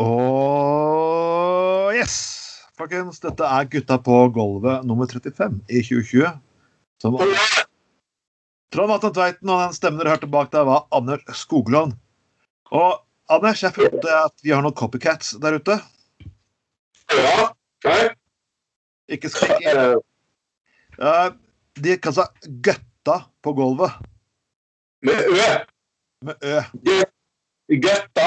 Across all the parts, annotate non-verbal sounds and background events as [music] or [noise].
Og yes! Folkens, dette er Gutta på gulvet nummer 35 i 2020. Som Trond Atten Tveiten og den stemmen dere hørte bak der, var Anders Skoglund. Og Anders, jeg følte at vi har noen copycats der ute. Ja. Nei. Ikke skrekk. Eh, Uh, de kaller seg Gøtta på gulvet. Med Ø. Med Ø. Gøtta.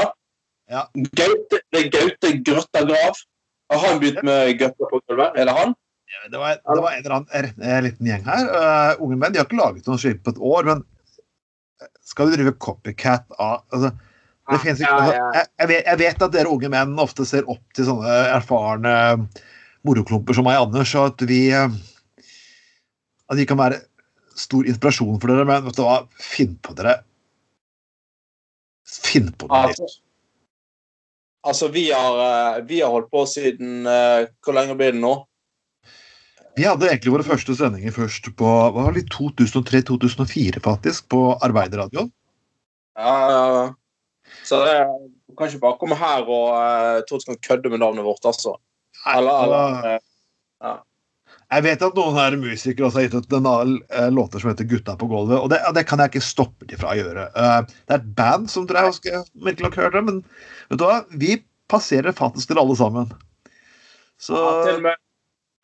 Ja. Gaute, det er Gaute Grøtta Grav. Har han begynt med Gøtta på gulvet? Er det han? Det var, det var en eller annen en liten gjeng her. Uh, unge menn de har ikke laget noen skilt på et år, men skal du drive copycat av altså, det finnes ikke, Ja, altså, ja. jeg, jeg, vet, jeg vet at dere unge menn ofte ser opp til sånne erfarne moroklumper som meg, Anders, og at vi eh, At de kan være stor inspirasjon for dere, men vet du hva, finn på dere Finn på noe Altså, vi, har, eh, vi har holdt på siden eh, Hvor lenge blir det nå? Vi hadde egentlig våre første sendinger først på hva var det, 2003-2004, faktisk, på Arbeiderradioen. Ja, ja, ja. Så det, kan ikke bare komme her og uh, tro du kan kødde med navnet vårt, altså. Eller, eller eh, Jeg vet at noen her musikere også har gitt ut en annen eh, låter som heter 'Gutta på gulvet', og det, det kan jeg ikke stoppe de fra å gjøre. Eh, det er et band som dere har virkelig har hørt men vet du hva? Vi passerer faktisk til alle sammen. Så ja, til og med,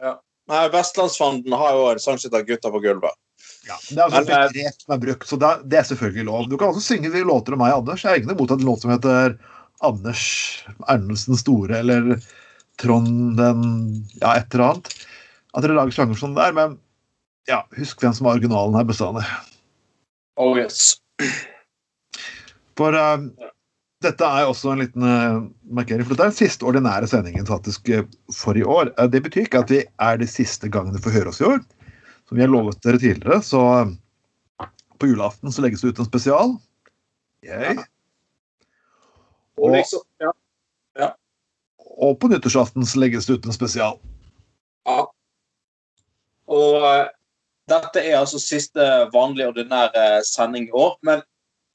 ja. Nei, Vestlandsfanden har jo en sang som heter 'Gutta på gulvet'. ja, det er altså et begrep som er brukt, så det er, det er selvfølgelig lov. Du kan også synge de låter om meg, Anders. Jeg har ikke imot en låt som heter Anders Ernelsen Store eller Trond den Ja, et eller annet. At dere lager sjanger som det der, men ja, husk hvem som var originalen her bestandig. Oh yes. [clears throat] For eh, dette er også en liten uh, markering, for dette er den siste ordinære sendingen faktisk eh, for i år. Uh, det betyr ikke at vi er de siste gangene du får høre oss i år. Som vi har lovet dere tidligere, så på julaften så legges det ut en spesial. Yay. Og Og, liksom, ja. og på nyttårsaften så legges det ut en spesial. ja. Og eh, dette er altså siste vanlige ordinære sending i år. Men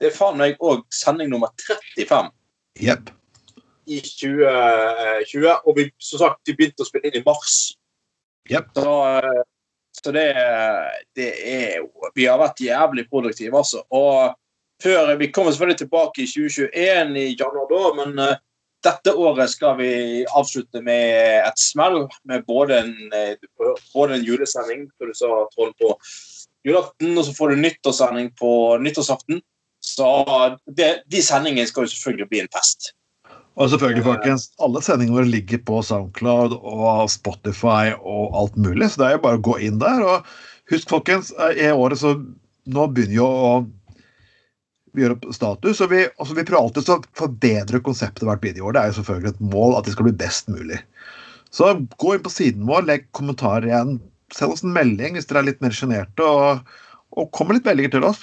det er faen meg òg sending nummer 35 yep. i 2020. Og vi, som sagt, vi begynte å spille inn i mars. Yep. Så, eh, så det, det er jo Vi har vært jævlig produktive, altså. Og før Vi kommer selvfølgelig tilbake i 2021 i januar da, men eh, dette året skal vi avslutte med et smell med både en, eh, både en julesending som du sa, Trond, på julaften, og så får du nyttårssending på nyttårsaften. Så det, de sendingene skal jo selvfølgelig bli en fest. Og selvfølgelig, folkens, alle sendingene våre ligger på SoundCloud og Spotify og alt mulig, så det er jo bare å gå inn der. Og husk, folkens, eh, i året så Nå begynner jo å vi gjør opp status, og vi, altså vi prøver alltid å forbedre konseptet hvert bidrag. Det er jo selvfølgelig et mål at det skal bli best mulig. Så gå inn på siden vår, legg kommentarer igjen. Send oss en melding hvis dere er litt mer sjenerte, og, og kom med litt meldinger til oss.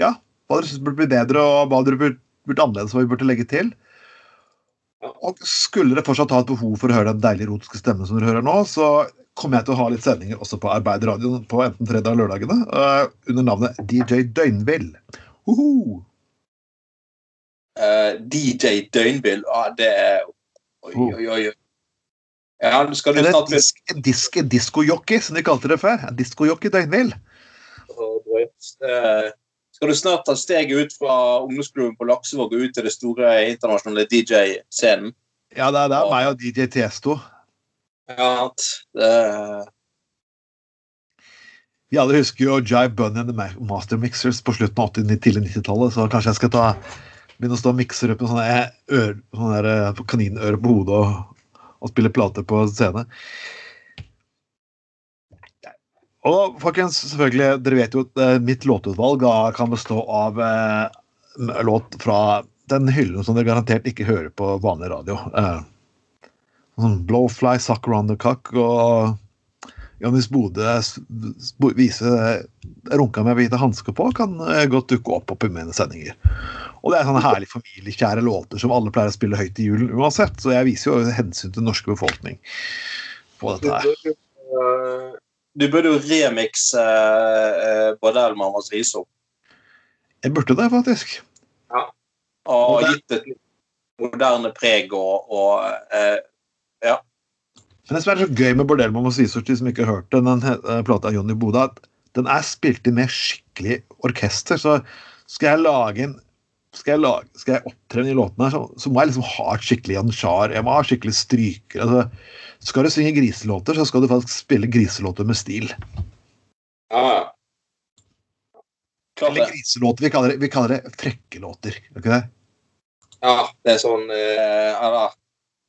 Ja, hva dere syns burde bli bedre, og hva dere burde, burde annerledes, hva vi burde legge til. Og skulle dere fortsatt ha et behov for å høre den deilige erotiske stemmen som dere hører nå, så kommer jeg til å ha litt sendinger også på Arbeiderradioen på enten fredag eller lørdagene uh, under navnet DJ Døgnvill. Uhu. Eh, DJ Døgnbill. ah, det er Oi, oi, oi. Ja, skal du snart disk, disk, diskojockey, som de kalte det før. Diskojockey Døgnvill. uh, Skal du snart ta steget ut fra ungdomsklubben på Laksevåg og ut til det store internasjonale DJ-scenen? Ja, det er, det er meg og DJ Tiesto. Ja, det, Vi alle husker jo Jive Bunny and the Master Mixers på slutten av 80 tidlig 90-tallet, så kanskje jeg skal ta, begynne å stå og mikse opp med sånne, sånne eh, kaninører på hodet og, og spille plater på scene. Og folkens, selvfølgelig, dere vet jo at eh, mitt låtutvalg da kan bestå av eh, låt fra den hyllen som dere garantert ikke hører på vanlig radio. Eh, sånn Blowfly, Suck Around the Cock og Jonis Bode viser vise runka med hvite hansker på, kan eh, godt dukke opp, opp i mine sendinger. Og det er sånne herlige familiekjære låter som alle pleier å spille høyt i julen uansett, så jeg viser jo hensyn til den norske befolkning på dette her. eh, du burde jo remikse uh, og visdom. Jeg burde det, faktisk. Og Og gitt et moderne preg og, og eh, ja. Men det som er så gøy med Bordell, og må si som ikke har hørt den, den uh, plata av Jonny Boda, den er spilt inn med skikkelig orkester. Så skal jeg lage en skal jeg, lage, skal jeg opptre i låtene, her, så, så, må jeg liksom ha et skikkelig ansjar, Jeg må ha skikkelig stryker. Altså, skal du synge griselåter, så skal du faktisk spille griselåter med stil. Ja, Klart Eller griselåter. Vi kaller det, vi kaller det frekkelåter. Ikke det? Ja, det er sånn eller,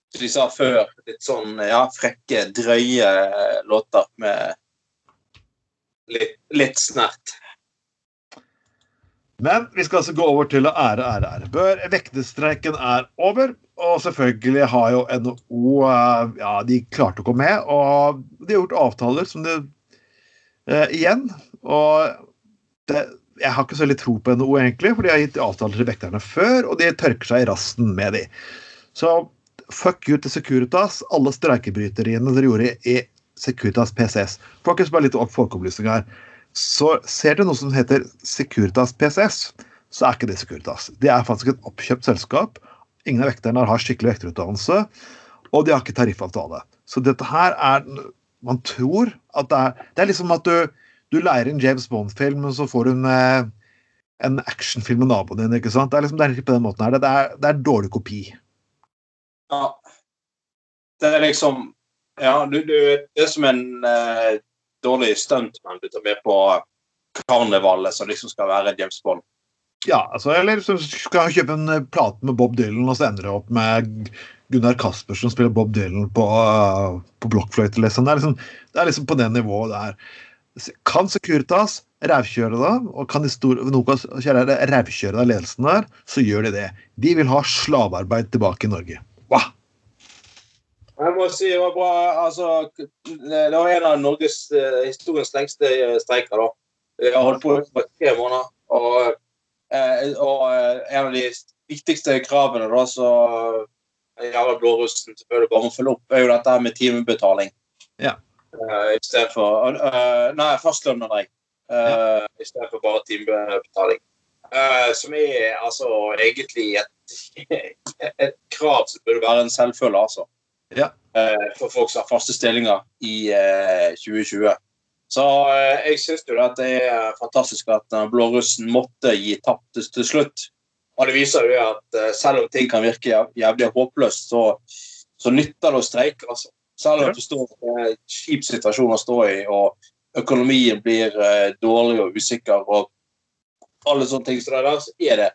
Som de sa før, litt sånn ja, frekke, drøye låter med litt, litt snert. Men vi skal altså gå over til å ære, ære, ære bør. Vektestreiken er over. Og selvfølgelig har jo NHO eh, Ja, de klarte å komme med. Og de har gjort avtaler som det eh, Igjen. Og det, jeg har ikke så veldig tro på NHO, egentlig, for de har gitt avtaler til vekterne før, og de tørker seg i rasten med de. Så fuck you til Securitas. Alle streikebryteriene dere gjorde i Securitas PCS. Faktisk bare litt folkeopplysning her så ser du noe som heter Securitas PCS, så er ikke det Securitas. Det er faktisk et oppkjøpt selskap. Ingen av vekterne har skikkelig vekterutdannelse, og de har ikke tariffavtale. Så dette her er Man tror at det er Det er liksom at du, du leier en James Bond-film, og så får du en, eh, en actionfilm med naboen din. ikke sant? Det er liksom det er på den måten her. Det er, det er dårlig kopi. Ja. Det er liksom Ja, du, du, det er som en uh, dårlig stuntman du tar med på karnevalet som liksom skal være James Bond. Ja, altså, eller så skal jeg kjøpe en eh, plate med Bob Dylan, og så ender det opp med Gunnar Kaspersen som spiller Bob Dylan på, uh, på blokkfløyte. Liksom. Det, er liksom, det er liksom på det nivået der. Kan Securitas rævkjøre da, og kan de store, Nokas rævkjøre da ledelsen der, så gjør de det. De vil ha slavearbeid tilbake i Norge. Jeg må si det var bra. Altså, det var en av Norges uh, historiens lengste uh, streiker. da. Jeg har holdt på i tre måneder. Og, uh, og en av de viktigste kravene da, så Jarle Blårussen selvfølgelig bare må følge opp, er jo dette med timebetaling. Ja. Uh, I stedet for Nei, fastlønn, mener jeg. Uh, I stedet for bare timebetaling. Uh, som er altså egentlig et, [laughs] et krav som burde være en selvfølge, altså ja. Eh, for folk som har faste stillinger i 2020. Eh, så eh, jeg syns jo at det er fantastisk at blårussen måtte gi tapt til, slutt. Og det viser jo at selv om ting kan virke jævlig håpløst, så, så nytter det å streike. altså. Selv om du står i en kjip situasjon å stå i, og økonomien blir dårlig og usikker, og alle sånne ting, som det der, så er det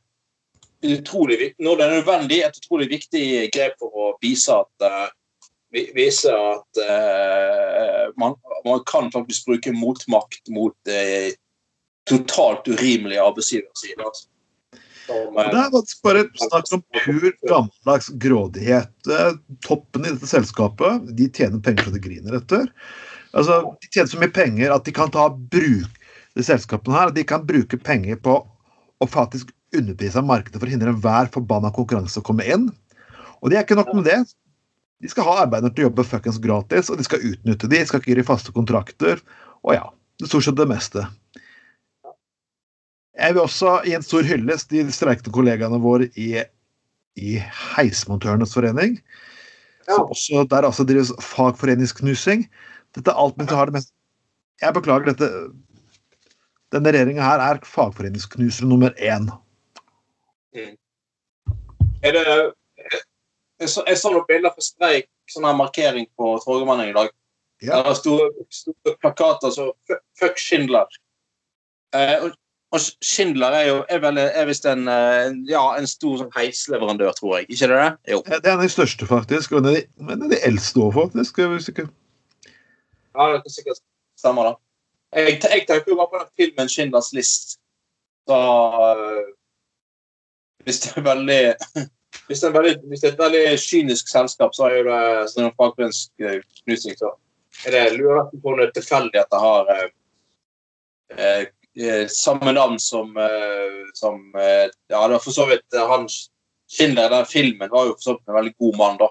utrolig, når det er nødvendig, et utrolig viktig grep for å vise at viser at eh, man, man, kan faktisk bruke motmakt mot eh, totalt urimelige arbeidsgiversider. Altså. Som, det er faktisk bare snakk om pur gammeldags grådighet. Toppen i dette selskapet de tjener penger så de griner etter. Altså, de tjener så mye penger at de kan ta bruk de selskapene her, de kan bruke penger på å faktisk underprise markedet for å hindre enhver forbanna konkurranse å komme inn. Og det er ikke nok med det. De skal ha arbeidere til å jobbe fuckings gratis, og de skal utnytte de, de skal ikke gi faste kontrakter. Og ja, det stort sett det meste. Jeg vil også gi en stor hyllest til de streikende kollegaene våre i, i Heismontørenes forening. Ja. Også, der også drives fagforeningsknusing. Dette er alt mens jeg har det mest Jeg beklager dette. Denne regjeringa her er fagforeningsknusere nummer én. Mm. Er det jeg så, jeg så noen bilder fra streik, sånn her markering på Torgallmenn i dag. Ja. Der det store, plakater så Fuck Schindler. Eh, og, og Schindler er jo er vel, er visst en, eh, ja, en stor sånn heisleverandør, tror jeg. Ikke det det? Jo. Det er en av de største, faktisk. Og en av de, en av de eldste òg, faktisk. Hvis ikke. Ja, det kan sikkert stemme, da. Jeg, jeg tenker jo bare på den filmen 'Schindlers list'. Så øh, Hvis det er veldig [laughs] hvis det, veldig, hvis det er et veldig kynisk selskap, så er det sånn fagforeningsknusing, så er det lurer på om det er tilfeldig at det har eh, eh, eh, samme navn som, eh, som eh, Ja, det var for så vidt eh, han Schindler, den filmen, var jo for så vidt en veldig god mann, da.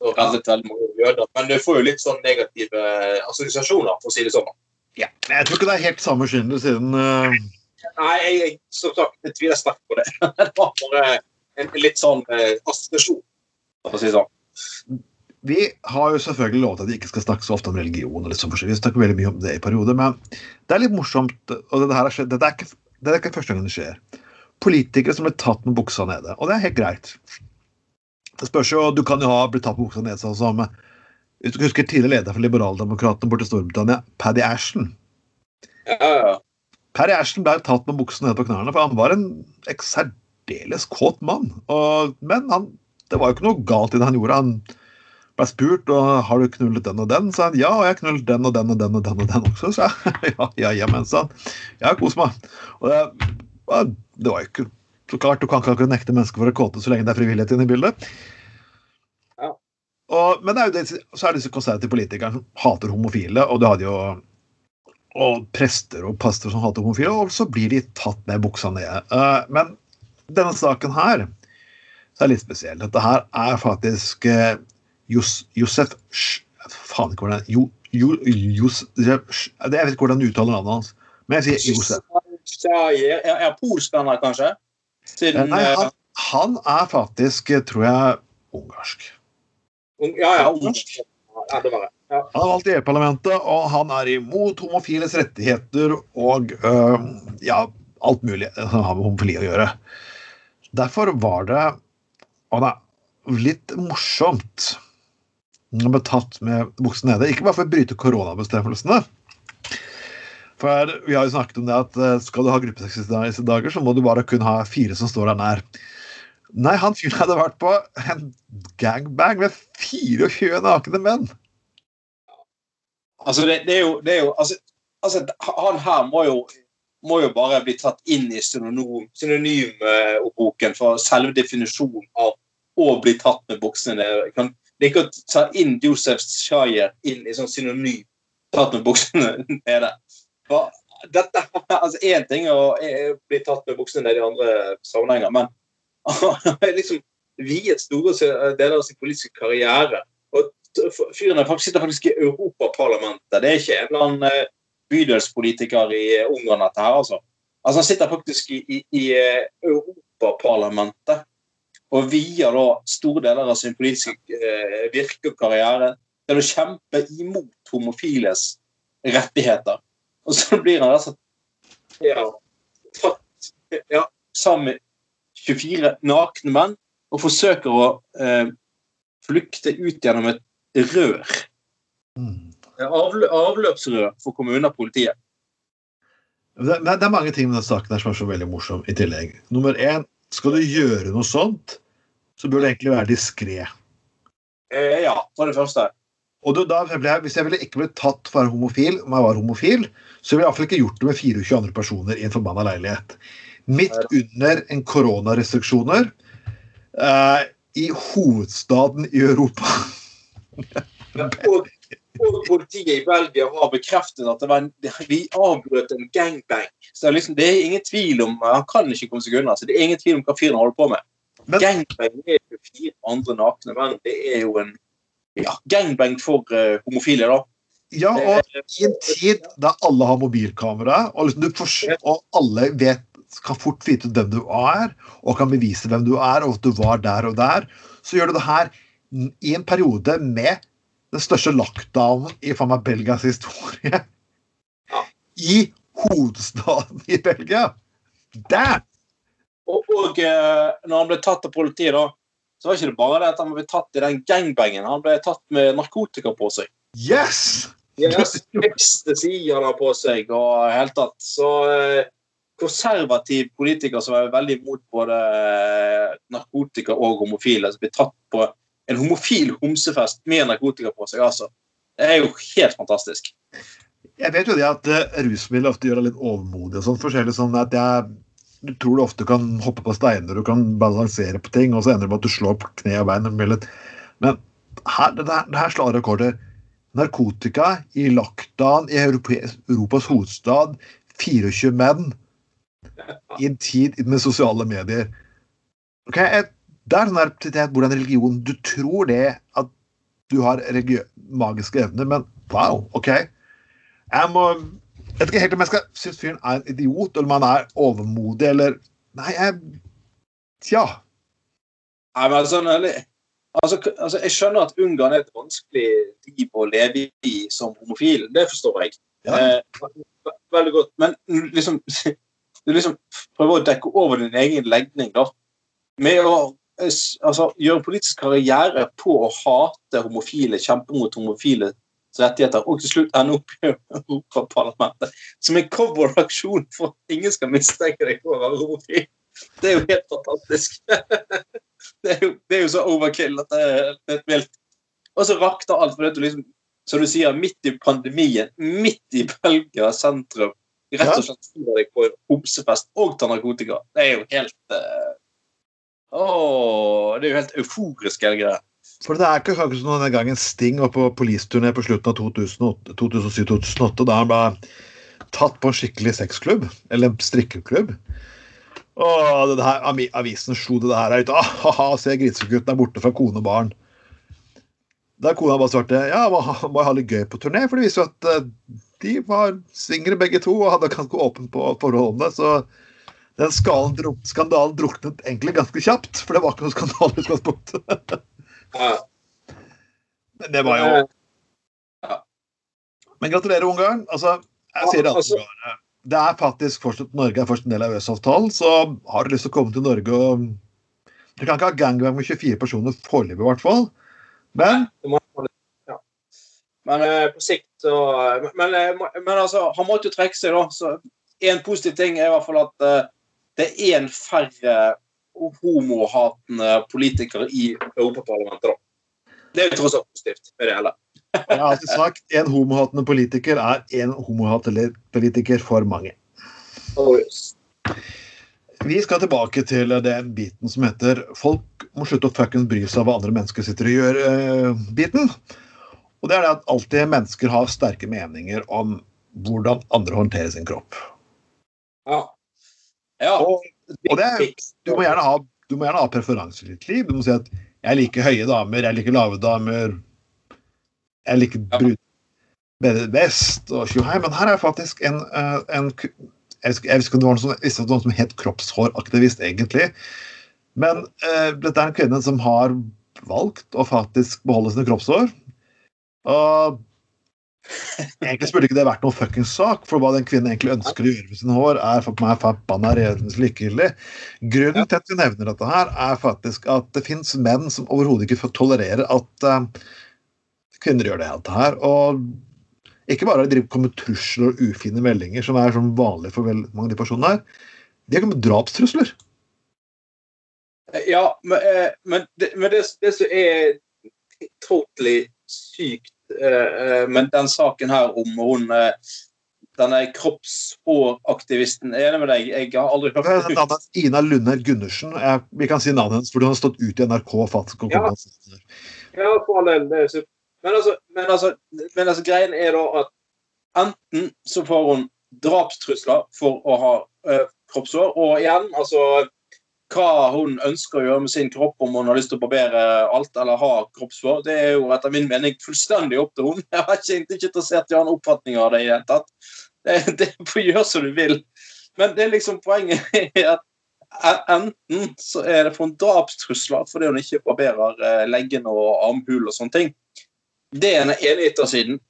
Og reddet veldig mange jøder. Men du får jo litt sånn negative assosiasjoner, for å si det sånn. Ja, men jeg tror ikke det er helt samme Schindler siden. Nei, jeg, jeg, som sagt, jeg tviler sterkt på det. [laughs] det var bare en litt sånn eh, assosiasjon, for å si sånn. Vi har jo selvfølgelig lovet at vi ikke skal snakke så ofte om religion. og litt sånn forskjellig. Vi snakker veldig mye om det i perioder, men det er litt morsomt. og det, her har skjedd, det, er ikke, det er ikke første gang det skjer. Politikere som blir tatt med buksa nede. Og det er helt greit. Det spørs jo, Du kan jo ha blitt tatt med buksa nede sånn som hvis du husker tidligere leder for Liberaldemokratene borte i Storbritannia, Paddy Ashton. Ja, ja. Paddy Ashton ble tatt med buksa nede på knærne, for han var en særdeles kåt mann. Og, men han, det var jo ikke noe galt i det han gjorde. Han ble spurt og har du knullet den og den. Så han ja, og jeg har knullet den og den og den og den og den også. Så jeg [laughs] ja, ja, jamen, sa han. har kos meg. Og det, det var jo ikke så klart, Du kan ikke nekte mennesker for å kåte så lenge det er frivillighet inne i bildet. Og, men det er det, så er det disse konservative politikerne som hater homofile, og du hadde jo og prester og pastorer som hater homofile, og så blir de tatt med buksa ned. Uh, men denne saken her så er det litt spesiell. Dette her er faktisk eh, Jos, Josef Faen ikke hvordan jo, jo, Josef, Jeg vet ikke hvordan du uttaler navnet hans, men jeg sier Josef. Er, er polsk, kanskje? Siden, Nei, han, han er faktisk, tror jeg, ungarsk. Ja, ja. ja det var det. Ja. Han er valgt i EU-parlamentet, og han er imot homofiles rettigheter og øh, ja, alt mulig som har med homofili å gjøre. Derfor var det og det er litt morsomt å bli tatt med buksen nede. Ikke bare for å bryte koronabestemmelsene. For vi har jo snakket om det at øh, skal du ha gruppesex i disse dager, så må du bare kun ha fire som står der nær. Nei, han fyren hadde vært på en gangbang med 24 nakne menn. Altså, det, det, er jo, det er jo altså, altså, Han her må jo, må jo bare bli tatt inn i synonymboken for selve definisjonen av å bli tatt med buksene nede. Det er ikke å ta inn Josef Shayer inn i sånn synonym tatt med buksene [laughs] nede. For dette, [laughs] altså Én ting er å bli tatt med buksene nede i andre sammenhenger, men [laughs] liksom viet store deler av sin politiske karriere. Og Fyren sitter faktisk i Europaparlamentet. Det er ikke en eller annen eh, bydelspolitiker i eh, Ungarn, dette her, altså. Altså Han sitter faktisk i, i, i eh, Europaparlamentet og vier da store deler av sin politiske eh, virke og karriere til å kjempe imot homofiles rettigheter. Og så blir han altså ja, tatt ja, sammen 24 nakne menn og forsøker å eh, flykte ut gjennom et rør. Mm. Avlø avløpsrør for kommunen og politiet. Det, det, er mange ting med denne saken her som er så veldig morsom i tillegg. Nummer én, skal du gjøre noe sånt, så bør du egentlig være diskré. Eh, ja, for det første. Og da, Hvis jeg ville ikke blitt tatt for å være homofil, om jeg var homofil, så ville jeg iallfall ikke gjort det med 24 andre personer i en forbanna leilighet midt under en koronarestriksjoner eh, i hovedstaden i Europa. og, og, politiet i Belgia har bekreftet at en, vi avbrøt en gangbang. Så liksom, det er ingen tvil om Han kan ikke komme seg unna. så det er ingen tvil om hva fyren holder på med. Men, gangbang er jo fire andre nakne menn. Det er jo en ja, gangbang for uh, homofile, da. Ja, og i en tid der alle har mobilkamera, og, liksom og alle vet kan fort vite hvem du er, og kan bevise hvem du er, og at du var der og der, så gjør du det her i en periode med den største lockdownen i faen meg Belgias historie. Ja. I hovedstaden i Belgia! Damn! Og, og uh, når han ble tatt av politiet, da, så var ikke det bare det at han ble tatt i den gangbangen. Han ble tatt med narkotika på seg. Yes! yes Ecstasy han har på seg, og helt tatt. Så uh, konservativ politiker som er veldig imot både eh, narkotika og homofile, som blir tatt på en homofil homsefest med narkotika på seg. altså. Det er jo helt fantastisk. Jeg vet jo det at uh, rusmidler ofte gjør deg litt overmodig. og sånn forskjellig sånn at jeg, Du tror du ofte kan hoppe på steiner du kan balansere på ting, og så ender det med at du slår på kne og bein. Men her, det, her, det her slår rekorder. Narkotika i lockdown i Europas, hovedstad. 24 menn i en tid med sosiale medier. Okay, det er sånn der, hvordan religion Du tror det at du har magiske evner, men wow, OK. Jeg må jeg vet ikke helt om jeg skal synes fyren er en idiot, eller om han er overmodig, eller Nei, jeg Tja. Nei, men altså, altså, altså, Jeg skjønner at Ungarn er et vanskelig liv å leve i som homofil. Det forstår jeg. Ja. Eh, veldig godt. Men liksom, [laughs] du liksom prøver å dekke over din egen legning da, med å altså, gjøre politisk karriere på å hate homofile, kjempe mot homofile rettigheter, og til slutt ende opp i [laughs] Europaparlamentet som en cowboyaksjon for at ingen skal mistenke deg for å være homofil. Det er jo helt fantastisk. [laughs] Det er jo, det er jo så overkill at det er helt vilt. Og så rakner alt. for det du liksom, Som du sier, midt i pandemien, midt i Belgia sentrum, rett og slett får deg på homsefest og tar narkotika. Det er jo helt uh... oh, Det er jo helt euforisk, hele greia. For det er ikke akkurat som denne gangen Sting var på policeturné på slutten av 2007-2008, da han ble tatt på en skikkelig sexklubb, eller strikkeklubb. Og det her, avisen slo det her ut. Ah, se, grisegutten er borte fra kone og barn. Da kona bare svarte ja, må, ha litt gøy på turné, for det viser jo at uh, de var swingere begge to og hadde ganske åpent på forholdene. Så den skandalen, druknet egentlig ganske kjapt, for det var ikke noe skandale i utgangspunktet. [laughs] Men det var jo Men gratulerer, Ungarn. Altså, jeg sier det alltid bare. Det er faktisk fortsatt Norge er først en del av EØS-avtalen, så har du lyst til å komme til Norge og Du kan ikke ha gangbang med 24 personer foreløpig, i hvert fall. Men Men eh, på sikt så men, men, men, altså, han måtte jo trekke seg, da. Så en positiv ting er i hvert fall at uh, det er én færre homohatende politikere i Europaparlamentet. Det er jo tross alt positivt med det hele. Jeg har alltid sagt en homohatende politiker er en homohatende politiker for mange. Oh, yes. Vi skal tilbake til den biten som heter 'Folk må slutte å fuckings bry seg av hva andre mennesker sitter og gjør'-biten. Uh, og det er det at alltid mennesker har sterke meninger om hvordan andre håndterer sin kropp. Ja. Ja. Og og det, du, må gjerne ha, du må gjerne ha preferanser i ditt liv. Du må si at 'jeg liker høye damer', 'jeg liker lave damer', 'jeg liker brud best', og tjohei. Men her er faktisk en, eh, en jeg visste ikke om det var noen som het kroppshåraktivist, egentlig. Men uh, dette er en kvinne som har valgt å faktisk beholde sine kroppshår. Og Egentlig burde ikke det vært noen fuckings sak, for hva den kvinnen egentlig ønsker å gjøre med sine hår, er for meg forbanna redens likegyldig. Grunnen til at vi nevner dette her, er faktisk at det fins menn som overhodet ikke tolererer at uh, kvinner gjør det hele her. Og ikke bare de kommer trusler og ufine meldinger, som er sånn vanlig for veldig mange av de personene her. De har kommet drapstrusler. Ja, men, eh, men, det, men det, det som er totally sykt men den saken her om hun eh, denne kroppshåraktivisten er enig med deg. Jeg har aldri hørt det. Navnet Ina Lunder Gundersen. Jeg, vi kan si navnet hennes, for hun har stått ut i NRK. faktisk. Ja, ja for all del. Men altså, men, altså, men altså, greien er da at enten så får hun drapstrusler for å ha uh, kroppshår, og igjen, altså hva hun ønsker å gjøre med sin kropp, om hun har lyst til å barbere alt eller ha kroppshår, det er jo etter min mening fullstendig opp til hun. [laughs] Jeg er ikke, interessert i å ha en oppfatning av det i det hele tatt. Det, får gjøre som du vil. Men det er liksom poenget [laughs] er at enten så er det for en drapstrusler fordi hun ikke barberer eh, leggene og armhul og sånne ting. Det er den ene siden.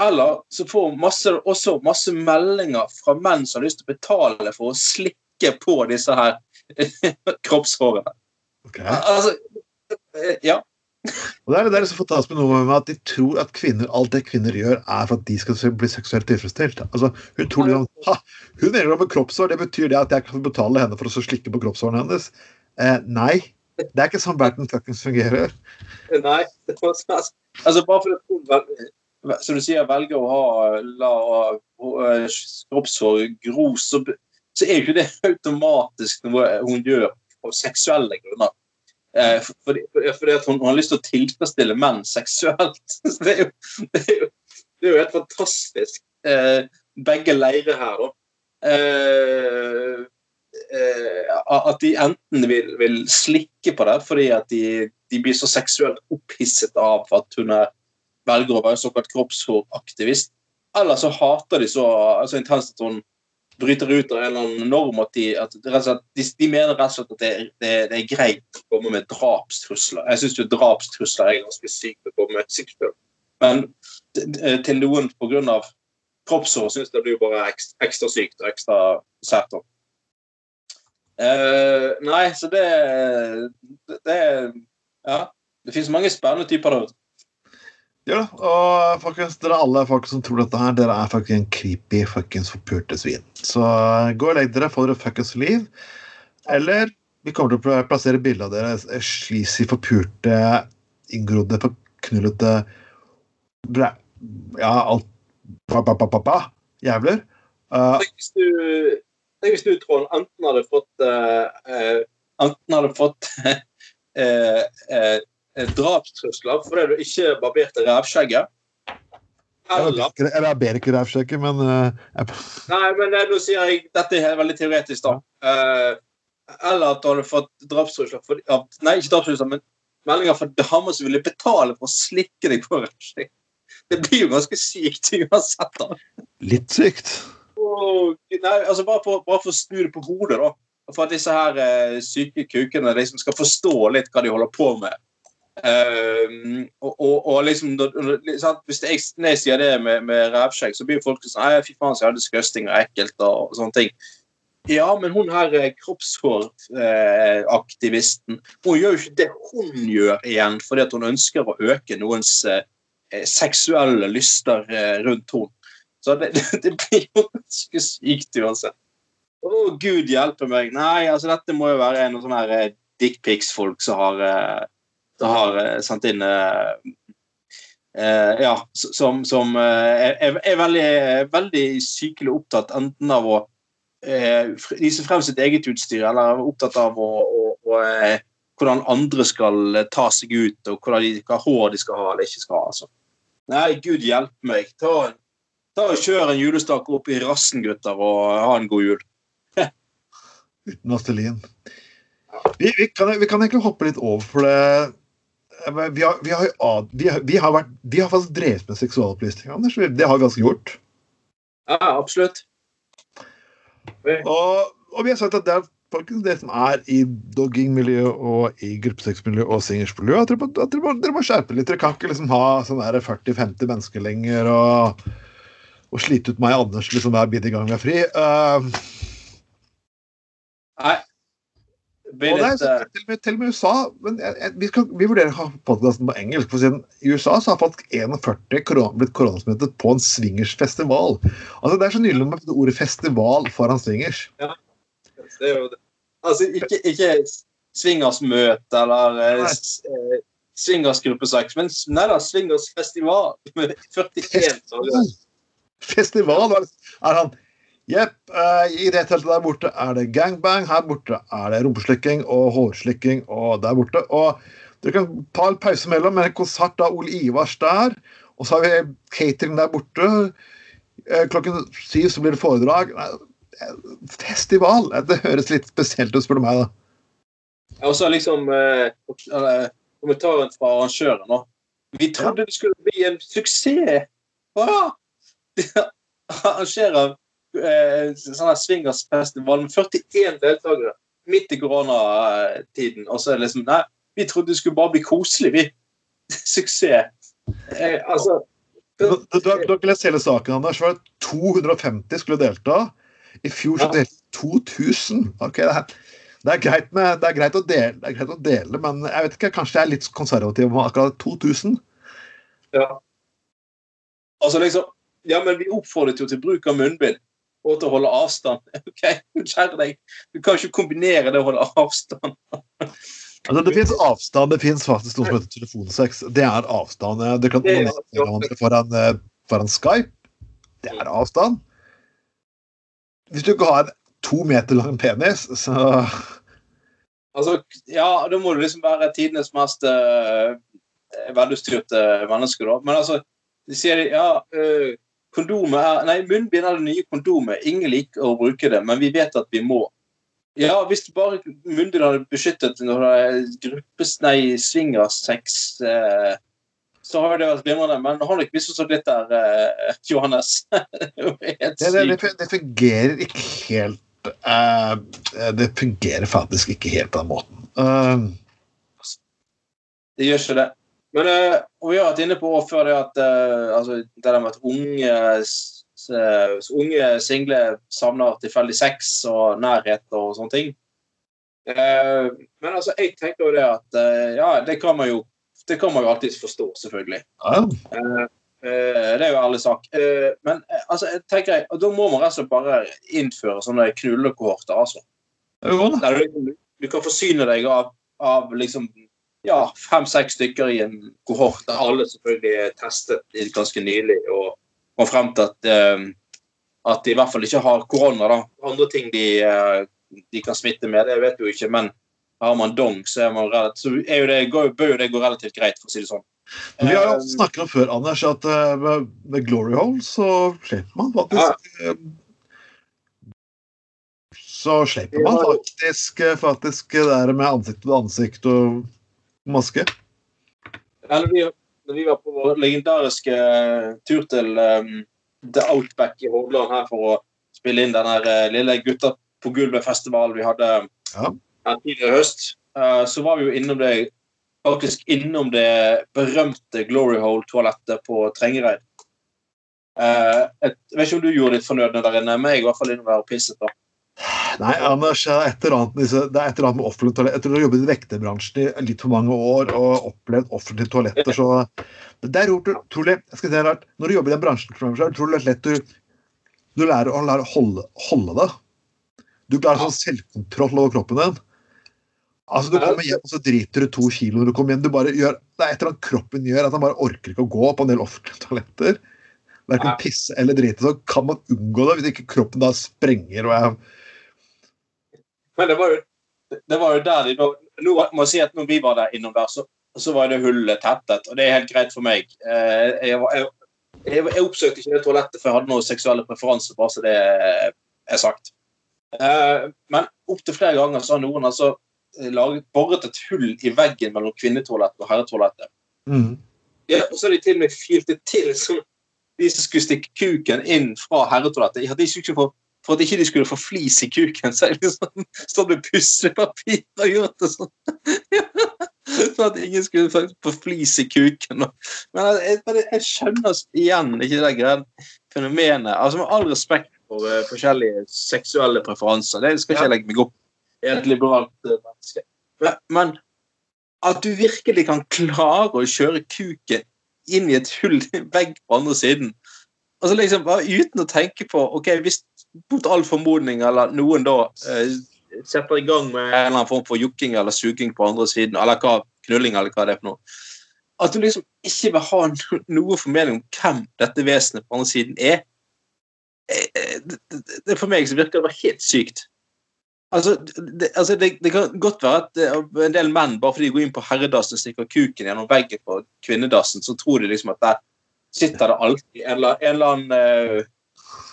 Eller så får hun masse, også masse meldinger fra menn som har lyst til å betale for å slikke på disse her [laughs] kroppshårene. Okay. Altså, ja. Og det er det som får med noe med at de tror at kvinner, alt det kvinner gjør, er for at de skal bli seksuelt tilfredsstilt. Altså, hun tror liksom, ha, hun mener noe med kroppshår, det betyr det at jeg kan betale henne for å slikke på kroppshårene hennes. Eh, nei. Det er ikke sånn verden fuckings fungerer. Nei. [laughs] Altså, bare fordi hun som du sier, velger å ha la kroppshår gro, så så er jo ikke det automatisk noe hun gjør av seksuelle grunner. Eh, fordi, fordi at hun, hun, har lyst til å tilfredsstille menn seksuelt. [laughs] Så det er jo, det er jo, det er jo helt fantastisk. Eh, begge leirer her, da. Eh, eh, at de enten vil, vil, slikke på det fordi at de, de, blir så seksuelt opphisset av at hun er, velger å være såkalt kroppshåraktivist, eller så hater de så, så intenst at hun bryter ut av en eller annen norm at de, at slett, de, de mener rett og slett at det, det, det er greit å komme med drapstrusler. Jeg syns jo drapstrusler er ganske sykt å komme med sikkert. Men t- til noen pga. kroppshår syns det blir bare ekstra, ekstra sykt og ekstra sært. Eh, nei, så det, det Ja. Det finnes mange spennende typer der ute. Ja, og folkens, dere alle folk som tror dette her, dere er faktisk en creepy fuckings forpulte svin. Så eh, gå og legg dere, få dere fuckings liv. Eller vi kommer til å plassere bilde av dere eh, sleazy, forpurte, inngrodde, forknullete bræ... Ja, alt pa, pa, pa, pa, jævler. Uh, hvis du, hvis du Trond, enten hadde fått uh, Enten hadde fått uh, [laughs] drapstrusler fordi du ikke barberte rævskjegget. Eller eller jeg ber ikke revskjegget men uh, Nei, men eh, nå sier jeg Dette er veldig teoretisk, da. Uh, eller at du hadde fått drapstrusler for, Nei, ikke drapstrusler, men meldinger fra damer som ville betale for å slikke deg på revskjegget Det blir jo ganske sykt uansett. da. litt sykt. Og, nei, altså bare for, bare for å snu det på hodet, da. For at disse her uh, syke kukene de som skal forstå litt hva de holder på med. Ehm, og, og, og liksom sant? Hvis jeg, når jeg sier det med, med rævskjegg, så blir folk sånn fy faen, så er det disgusting og ekkelt og, sånne ting. Ja, men hun her eh, kroppshåraktivisten Hun gjør jo ikke det hun gjør igjen fordi at hun ønsker å øke noens eh, seksuelle lyster eh, rundt henne. Så det, [laughs] det, det blir jo ganske sykt uansett. Å, gud hjelpe meg. Nei, altså dette må jo være en av sånne eh, dickpics-folk som har, eh, har sendt inn eh, Ja, som, som eh, er, er veldig, veldig sykelig opptatt enten av å fr- vise frem sitt eget utstyr, eller er opptatt av å, å, å hvordan andre skal ta seg ut, og hva hår de skal ha eller ikke skal ha. Altså. Nei, gud hjelpe meg. Ta, ta og Kjør en julestake opp i rassen, gutter, og ha en god jul. Uten Astelin. Vi, vi, vi kan egentlig hoppe litt over for det. Vi har, vi har, vi har, vært, vi har faktisk drevet med seksualopplysning, Anders. Det har vi altså gjort. Ja, absolutt. Og, og vi har sagt at det er folkens, det som er i doggingmiljø og i gruppesexmiljø og singersmiljø, at dere, at dere, må, dere må skjerpe litt. Dere kan ikke liksom ha sånn der 40-50 mennesker lenger og, og slite ut meg og Anders liksom hver bidige gang vi er fri. Uh, Nei. Blir Og er litt, eh, til, til og med USA men jeg, jeg, vi, skal, vi vurderer å ha podkasten på engelsk. for siden I USA så har faktisk 41 koron, blitt koronasmittet på en swingersfestival. Altså, det er så nydelig med ordet 'festival' foran swingers. det er jo det. Altså, ikke, ikke swingersmøte eller eh, Nei. eh, men s- nei da, swingersfestival med 41 dager. Festival er er han Jepp, eh, i det teltet der borte er det gangbang, her borte er det rumpeslikking og hårslikking og der borte. Og dere kan ta en pause mellom med en konsert av Ole Ivars der. Og så har vi catering der borte. Eh, Klokken syv så blir det foredrag. Eh, Festival! Det høres litt spesielt ut, spør du meg. da. Og så liksom eh, kommentaren fra arrangøren. da. Vi trodde det skulle bli en suksess. Hva? [laughs] Arrangerer sånn her swingersfestival med 41 deltakere midt i koronatiden. Og så er det liksom Nei, vi trodde det skulle bare bli koselig, vi. [laughs] Suksess. Eh, altså du, har- ikke lest hele saken, Anders. Var det 250 skulle delta. I fjor så delte 2000. Ok, det er, det er, greit, med, det, er greit å dele, det er greit å dele, men jeg vet ikke, kanskje jeg er litt konservativ med akkurat 2000. Ja. Altså liksom Ja, men vi oppfordret jo til bruk av munnbind og til å holde avstand. [laughs] OK, kjære deg. Du kan ikke kombinere det å holde avstand. Altså, det fins avstand. Det fins faktisk noe som heter telefonsex. Det er avstand. Du kan er onanere hverandre foran, eh, foran Skype. Det er avstand. Hvis du ikke har en to meter lang penis, så Altså, ja, da må du liksom være tidenes mest uh, velutstyrte menneske, da. Men altså, de sier ja uh, kondomet er Nei, munnbind er det nye kondomet. Ingen liker å bruke det, men vi vet at vi må. Ja, hvis bare munnbind hadde beskyttet når det er gruppes... Nei, swingersex, eh, så har det vært glimrende. Men har ikke misforstått litt der, eh, Johannes? [laughs] det, det, det, fungerer ikke helt eh, Det fungerer faktisk ikke helt på den måten. Uh, det gjør ikke det. Men uh, vi har vært inne på før det at altså, det der med at unge, unge single savner tilfeldig sex og nærhet og sånne ting. men altså, jeg tenker jo det at ja, det kan man jo det kan man jo alltids forstå, selvfølgelig. Ja. Det er jo ærlig sak. Men altså, jeg tenker, da må man rett og slett bare innføre sånne knullekohorter, altså. Jo. Der du, du, kan forsyne deg av, av liksom ja, fem-seks stykker i en kohort, der alle selvfølgelig er testet ganske nylig og kom frem til at, um, at de i hvert fall ikke har korona. da. Andre ting de, de kan smitte med, det vet du ikke. men har man dong, så, er man relativt, så jo det, går, bør det gå relativt greit, for å si det sånn. Vi har jo eh, snakket om før, Anders, at med, med, Glory Hole så slipper man faktisk ja. Så slipper man faktisk, faktisk det der med ansikt til ansikt og maske. Ja, når, vi, når vi var på vår legendariske tur til um, The Outback i Hordaland her for å spille inn den lille Gutta på gulvet-festivalen vi hadde ja tidligere i høst, uh, så var vi jo innom det faktisk innom det berømte Glory Hole-toalettet på Trengereid. Uh, jeg vet ikke om du gjorde ditt fornødne der inne, men jeg i hvert fall innom der og pisset. da. Nei, Anders, det er et eller annet, er med offentlig toalett. Etter å ha jobbet i vekterbransjen i litt for mange år og opplevd offentlige toaletter, så Det er utrolig jeg skal si rart, Når du jobber i den bransjen, så er det utrolig lett du, du lærer å lære holde, holde det. Du klarer sånn selvkontroll over kroppen din. Altså, Du kommer hjem og så driter du to kilo når du kommer hjem. Du bare gjør, det er et eller annet kroppen gjør, at han bare orker ikke å gå på en del offentlige toaletter. Verken pisse eller drite. Så kan man unngå det hvis ikke kroppen da sprenger. og jeg... Men det var jo, det var jo der de nå, nå må jeg si at når vi var der innom der, så, så var det hullet tettet. Og det er helt greit for meg. Eh, jeg, jeg, jeg, jeg oppsøkte ikke det toalettet for jeg hadde noen seksuelle preferanser, bare så det er sagt. Eh, men opptil flere ganger så har noen altså laget, boret et hull i veggen mellom kvinnetoalettet og herretoalettet. Mm. Ja, og så har de til og med filt det til så de som skulle stikke kuken inn fra herretoalettet. De for, for, at ikke de skulle få flis i kuken, så har de liksom stått med pussepapir og gjort det sånn. [laughs] sånn at ingen skulle få flis i kuken. Men jeg, jeg skjønner igjen ikke det greia fenomenet. Altså Med all respekt for uh, forskjellige seksuelle preferanser, det skal ikke jeg legge meg opp et liberalt uh, menneske. Men at du virkelig kan klare å kjøre kuken inn i et hull i vegg på andre siden altså liksom bare Uten å tenke på ok, Hvis mot all formodning eller noen da eh, setter i gang med en eller annen form for jukking eller suging på andre siden, eller hva, knulling eller hva det er for noe At du liksom ikke vil ha noe formening om hvem dette vesenet på andre siden er. Eh, eh, det, det, det, for meg så virker det helt sykt. Altså, det, altså det, det, kan godt være at uh, en del menn, bare fordi de går inn på herredassen og stikker kuken gjennom veggen på kvinnedassen, så tror de liksom at der sitter det alltid en, en eller annen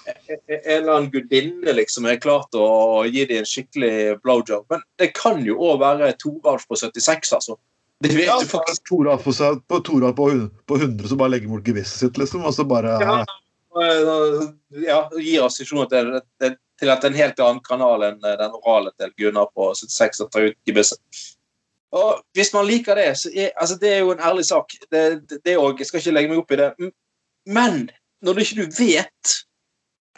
en, eller annen gudinne liksom er klar til å gi dem en skikkelig blowjob. Men det kan jo òg være Toralf på 76, altså. Det vet ja, du faktisk. Toralf på, på, Toralf på, på 100 som bare legger bort gevisset sitt, liksom. Og så bare Ja, ja gir assosiasjon til at det, til at en helt annen kanal enn eh, den orale til Gunnar på 76 og tar ut gebisset. Og Hvis man liker det, så er altså det er jo en ærlig sak. Det, det, det også, Jeg skal ikke legge meg opp i det. Men når du ikke vet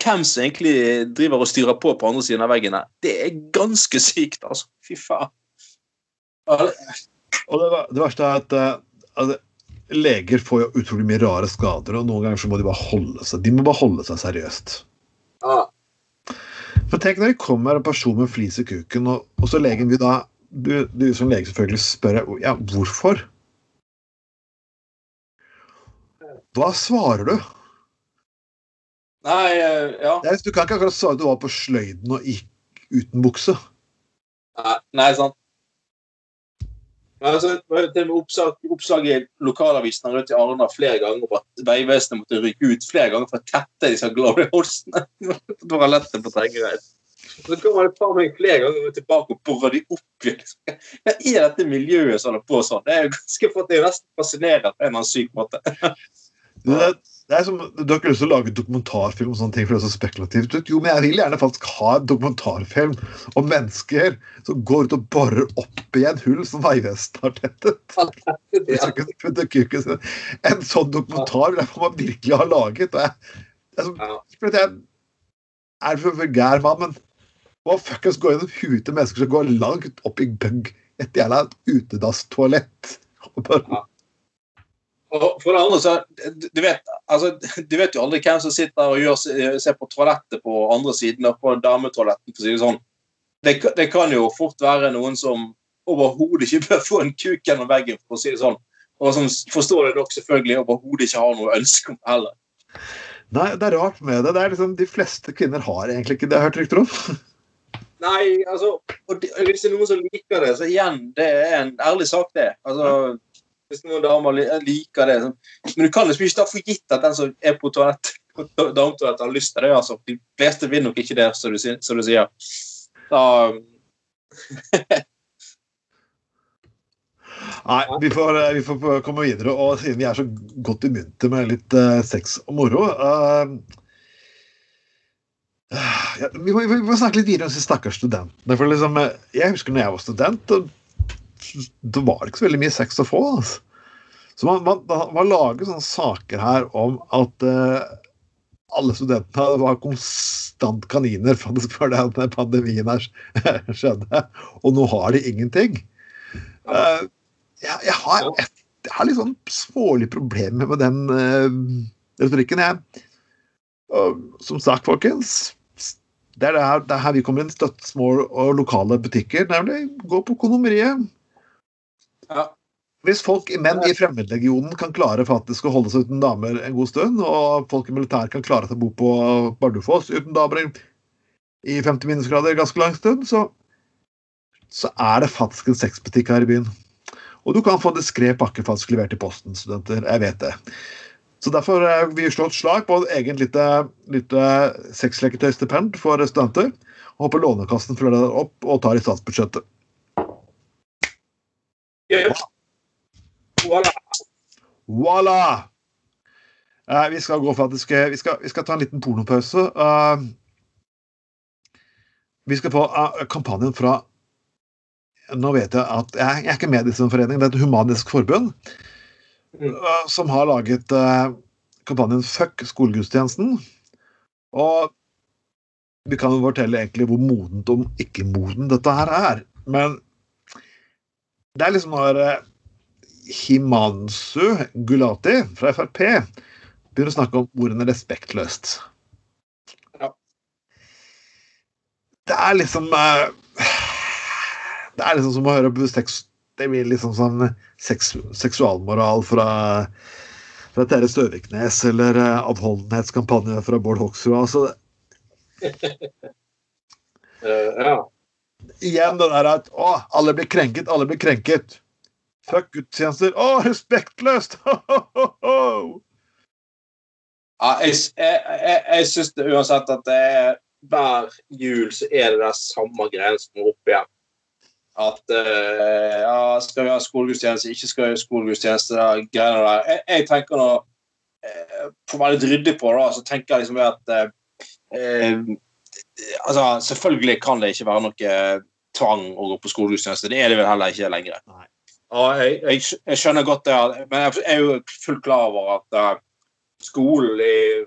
hvem som egentlig driver og styrer på på andre siden av veggene, det er ganske sykt, altså. Fy faen. Og det, det, verste er at altså, leger får jo utrolig mye rare skader, og noen ganger så må de bare holde seg De må bare holde seg seriøst. Ja. For tenk når det kommer en person med flis i kuken, og, og så legen vil da du, du, som lege selvfølgelig spør ja, hvorfor. Hva svarer du? Nei, uh, ja. Er, du kan ikke akkurat svare at du var på sløyden og gikk uten bukse. Nei, nei sant. Altså, det med oppslag, oppslag i lokalavisen rundt i Arna flere ganger på at Vegvesenet måtte rykke ut flere ganger for å tette disse glory horsene. [laughs] Toalettet på Trengereid. Så kommer det faen meg flere ganger tilbake og borer de opp igjen. Hva er dette miljøet som holder på sånn? Det er jo ganske for det er nesten fascinerende på en eller annen syk måte. Det, det er som, Du har ikke lyst til å lage dokumentarfilm om sånne ting, for det er så spekulativt ut. Jo, men jeg vil gjerne faktisk ha en dokumentarfilm om mennesker som går ut og borer opp igjen hull som Vegvesenet har tettet. En sånn dokumentar vil jeg få meg virkelig ha laget. Jeg, jeg, jeg, er for vulgær mann, men hva fuckings går gjennom huet til mennesker som går langt opp i bøgg et jævla utedasstoalett? Ja. Og for det andre så, du vet, altså, [laughs] du vet jo aldri hvem som sitter og gjør, ser på toalettet på andre siden og på dametoaletten. for å si Det sånn. Det, det, kan jo fort være noen som overhodet ikke [laughs] bør få en kuk gjennom veggen, for å si det sånn. Og som forstår det nok selvfølgelig overhodet ikke har noe ønske om heller. Nei, det er rart med det. det er liksom, de fleste kvinner har egentlig ikke det, jeg har hørt rykter om. [laughs] Nei, altså og Hvis det er noen som liker det, så igjen, det er en ærlig sak, det. Altså, Hvis noen damer liker det Men du kan liksom ikke ta for gitt at den som er på toalett dametoalett, har lyst til det. altså. De fleste vil nok ikke det, som du, som du sier. Da [laughs] Nei, vi får, vi får, komme videre. Og siden vi er så godt i mynter med litt uh, sex og moro uh, ja, vi, må, vi, må, snakke litt videre om disse stakkars studentene. For liksom, eh, jeg husker når jeg var student, da var det ikke så veldig mye sex å få. Altså. Så man, man, man, lager sånne saker her om at uh, alle studentene var konstant kaniner før denne pandemien her [laughs] skjedde. Og nå har de ingenting. Uh, jeg, jeg, har et, jeg, har litt sånn smålige problemer med den uh, retorikken. Jeg, og, som sagt, folkens det er, det, her, det er her vi kommer inn. Støtt små og lokale butikker. Nemlig gå på kondomeriet. Ja. Hvis folk, menn i fremmedlegionen kan klare faktisk å holde seg uten damer en god stund, og folk i militæret kan klare å bo på Bardufoss uten damer i 50 minusgrader ganske lang stund, så, så er det faktisk en sexbutikk her i byen. Og du kan få en diskré pakke faktisk levert i posten, studenter. Jeg vet det. Så derfor har vi slått slag på et eget lite, lite sexleketøystipend for studenter. Og håper Lånekassen følger det opp og tar i statsbudsjettet. Voilà. voilà. Uh, vi skal gå faktisk vi skal, vi skal ta en liten pornopause. Uh, vi skal få uh, kampanjen fra Nå vet jeg at jeg, jeg er ikke med i sin foreningen, det er et humanisk forbund. uh, som har laget kampanjen Fuck skolegudstjenesten. Og vi kan jo fortelle egentlig hvor modent og ikke modent dette her er. Men det er liksom når uh, Himansu Gulati fra Frp begynner å snakke om ordene respektløst. Ja. Det er liksom uh, Det er liksom som å høre på sex det blir liksom sånn seks, seksualmoral fra, fra Terje Støviknes eller uh, avholdenhetskampanje fra Bård Hoksrud. Altså, uh, [laughs] ja. Igjen det der at å, alle blir krenket, alle blir krenket. Fuck gudstjenester. Å, respektløst! [laughs] ja, jeg jeg, jeg, jeg syns uansett at det er hver jul så er det det samme greiene som går opp igjen at uh, ja, skal vi ha skolegudstjeneste, ikke skal vi ha skolegudstjeneste, greiene der. Jeg, jeg, tenker nå uh, For å være litt ryddig på det, så tenker jeg liksom at uh, altså, Selvfølgelig kan det ikke være noe tvang å gå på skolegudstjeneste. Det er det vel heller ikke lenger. Og jeg, jeg, jeg, skjønner godt det, men jeg er jo fullt klar over at skolen i,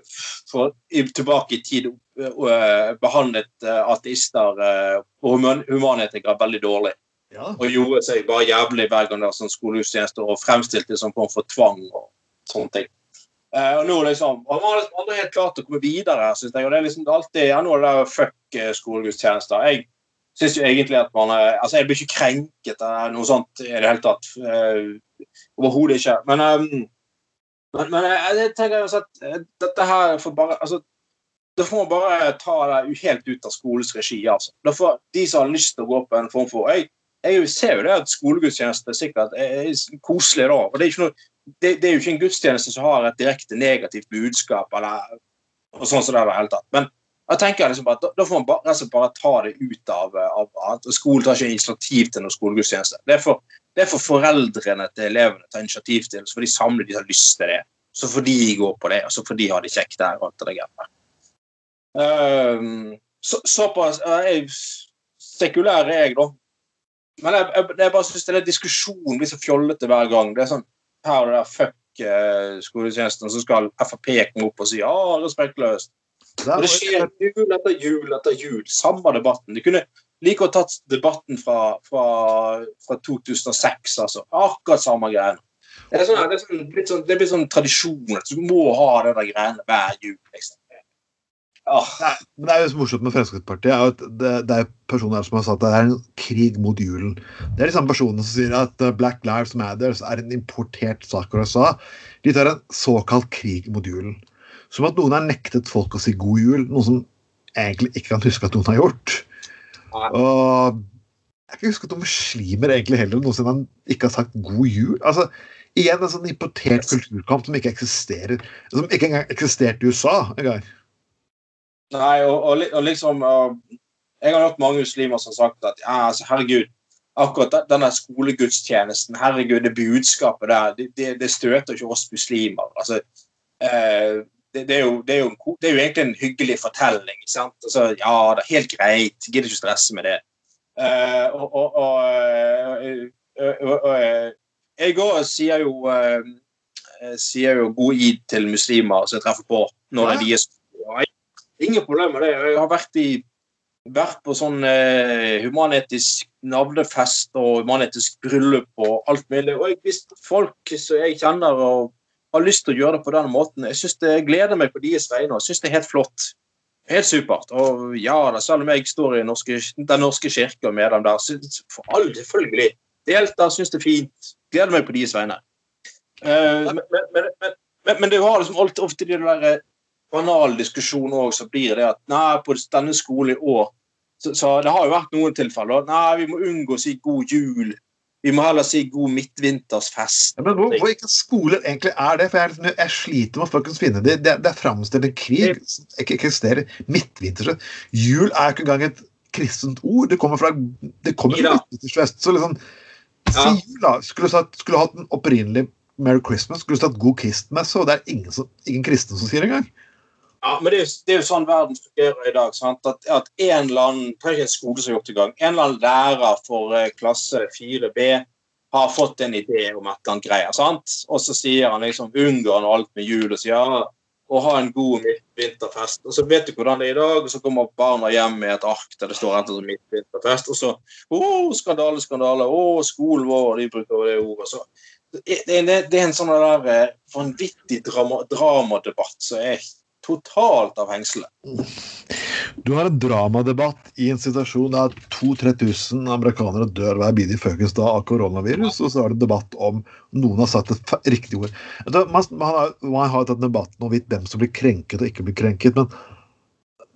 for, i, tilbake i tid uh, behandlet uh, ateister uh, og human humanetikere veldig dårlig. Ja. Og gjorde seg bare jævlig hver gang det var sånn skolegudstjeneste og fremstilte det som form for tvang og sånne ting. Og nå liksom, og Man har liksom helt klart å komme videre, synes jeg. og det er liksom alltid ja, er det der fuck skolegudstjenester. Jeg synes jo egentlig at man altså Jeg blir ikke krenket av noe sånt i det hele tatt. Overhodet ikke. Men um, men, men jeg, jeg, tenker også at eh, dette her får bare altså, Da får man bare ta det helt ut av skolens regi. altså. Da får De som har lyst til å gå på en form for Jeg, jeg ser jo det at skolegudstjeneste sikkert er, er koselig da. og det er, ikke noe, det, det er, jo ikke en gudstjeneste som har et direkte negativt budskap. eller og sånn som det er hele tatt. Men Da tenker jeg liksom at da, da får man bare, altså bare ta det ut av, av Skolen tar ikke initiativ til noen skolegudstjeneste. Det er for, det er for foreldrene til elevene å ta initiativ til, så får de samle de som har lyst til det. Så får de gå på det, og så får de ha det kjekt der. og alt det der. Um, så, såpass jeg, Sekulær er jeg, da. Men jeg, jeg, jeg bare syns diskusjonen blir så fjollete hver gang. Det er sånn her og der fuck uh, skoletjenesten, så skal Frp komme opp og si ja, respektløst. Og det skjer jul etter jul etter jul. Samme debatten. De kunne like godt tatt debatten fra, fra, fra 2006, altså. Akkurat samme greien. Det, sånn, det, sånn, sånn, det blir sånn tradisjon at du må ha den der greiene hver jul. liksom. Oh. Nei, men Det er jo så morsomt med Fremskrittspartiet er at det, det er personer som har sagt at det er en krig mot julen. Det er de samme personene som sier at uh, Black Lives Matter er en importert sak fra USA. De tar en såkalt krig mot julen. Som at noen har nektet folk å si god jul, noe som egentlig ikke kan huske at noen har gjort. Og jeg kan ikke huske at noen muslimer egentlig heller noensinne ikke har sagt god jul. altså Igjen en sånn importert kulturkamp som ikke eksisterer. Som ikke engang eksisterte i USA engang. Nei, og, og, og liksom og, Jeg har hørt mange muslimer som har sagt at ja, altså, herregud, akkurat denne skolegudstjenesten, herregud, det budskapet der, det, det, det støter ikke oss muslimer. altså eh, det, det, er jo, det, er jo, det, er jo, egentlig en hyggelig fortelling. sant? Altså, ja, det er helt greit, gidder ikke stresse med det. Uh, og, og, og, og, jeg òg sier jo uh, sier jo god id til muslimer som jeg treffer på når ja. de er Ingen problem med det. Jeg har vært, i, vært på sånn eh, humanetisk navnefest og humanetisk bryllup og alt mulig. Og jeg, hvis folk som jeg kjenner og har lyst til å gjøre det på den måten. Jeg synes det gleder meg på deres vegne. Jeg synes det er helt flott. Helt supert. Og ja da, selv om jeg står i norske, Den norske kirke og medlem der, for all selvfølgelig. Deltar, syns det er fint. Gleder meg på deres vegne. Uh, men, men, men, men, det har liksom ofte de der eh, diskusjon òg, så blir det at nei, på denne skolen i år så, så, det har jo vært noen tilfeller. Nei, vi må unngå å si god jul vi må heller si god midtvintersfest. Ja, men hvor, hvor ikke skoler egentlig er det? For jeg, liksom, jeg sliter med å finne det. Det, det er framstilt en krig som ikke eksisterer. Midtvintersfest. Jul er ikke engang et kristent ord. Det kommer fra, det kommer fra midtvintersfest. Så liksom Si jul, da. Skulle du hatt en opprinnelig Merry Christmas, skulle hatt god kristmesse, og det er ingen, som, ingen kristne som sier det engang. Ja, men det er, jo, det er, jo, sånn verden fungerer i dag. Sant? At, at en eller annen det er ikke en skole som har gjort i gang, en eller annen lærer for uh, klasse 4B har fått en idé om et eller annet greier. sant? Og så sier han liksom unngår han alt med jul og sier å ha en god midtvinterfest. Og så vet du hvordan det er i dag, og så kommer barna hjem med et ark der det står enten som midtvinterfest, og så å, skandale, skandale, å, skolen vår, de bruker det ordet. Så det, det, det er en sånn der eh, vanvittig drama, dramadebatt som er totalt av hengselet. Du har en dramadebatt i en situasjon der 2000-3000 amerikanere dør hver bidige føkes da av koronavirus, og så er det debatt om noen har sagt et riktig ord. Man, har, man har tatt debatten om hvem som blir krenket og ikke blir krenket, men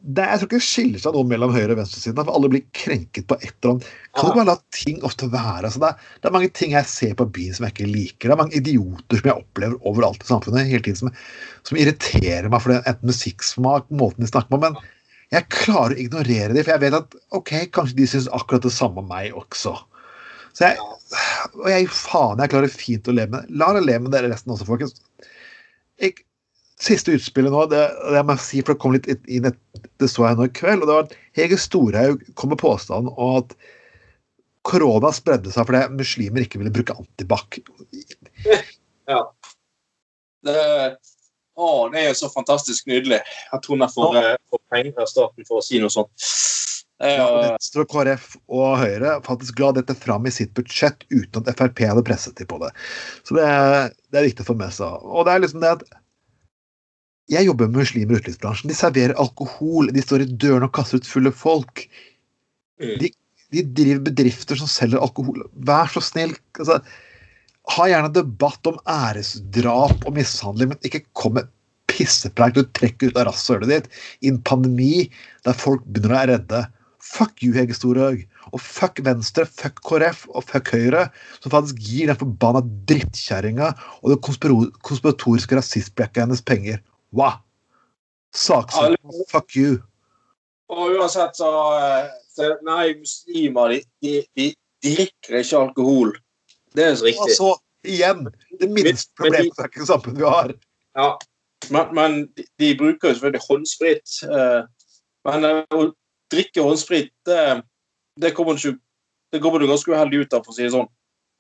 det, jeg tror ikke det skiller seg noe mellom høyre- og venstresiden. For alle blir krenket på et eller annet. Kan du bare la ting ofte være? Altså, det, er, det, er, mange ting jeg ser på byen som jeg ikke liker. Det er mange idioter som jeg opplever overalt i samfunnet hele tiden som, som irriterer meg for det enten musikksmak, måten de snakker på. Men jeg klarer å ignorere dem, for jeg vet at ok, kanskje de syns akkurat det samme om meg også. Så jeg, og jeg faen, jeg klarer fint å leve med det. La det leve med dere resten også, folkens. Jeg, siste utspillet nå, det, det må jeg si, for det kom litt inn et, det så jeg nå i kveld, og det var Hege Storhaug kom med påstanden om at korona spredde seg fordi muslimer ikke ville bruke antibac. [laughs] Ja. Det, å, det er jo så fantastisk nydelig at hun får, ja. får penger av staten for å si noe sånt. Ja, Venstre, KrF og Høyre faktisk la dette fram i sitt budsjett uten at Frp hadde presset dem på det. Så det, det er viktig å få med seg. Og det er liksom det at jeg jobber med muslimer i utelivsbransjen. De serverer alkohol, de står i dørene og kaster ut fulle folk. Mm. De, de driver bedrifter som selger alkohol. Vær så snill. Altså, ha gjerne debatt om æresdrap og mishandling, men ikke kom med pissepreik du trekker ut av rasshølet ditt i en pandemi der folk begynner å være redde. Fuck you, Hege Storhaug. Og fuck Venstre, fuck KrF og fuck Høyre, som faktisk gir den forbanna drittkjerringa og det konspiratoriske rasistblekket hennes penger. Wow! Saksøker. Fuck you. Og uansett så, eh, så Nei, muslimer, de, de, de, drikker ikke alkohol. Det er så riktig. så igjen det minste problemet samfunnet vi har. Ja. Men, men de, de bruker jo selvfølgelig håndsprit. eh, Men eh, å drikke håndsprit, det, det kommer du det kommer du ganske uheldig ut av, for å si det sånn.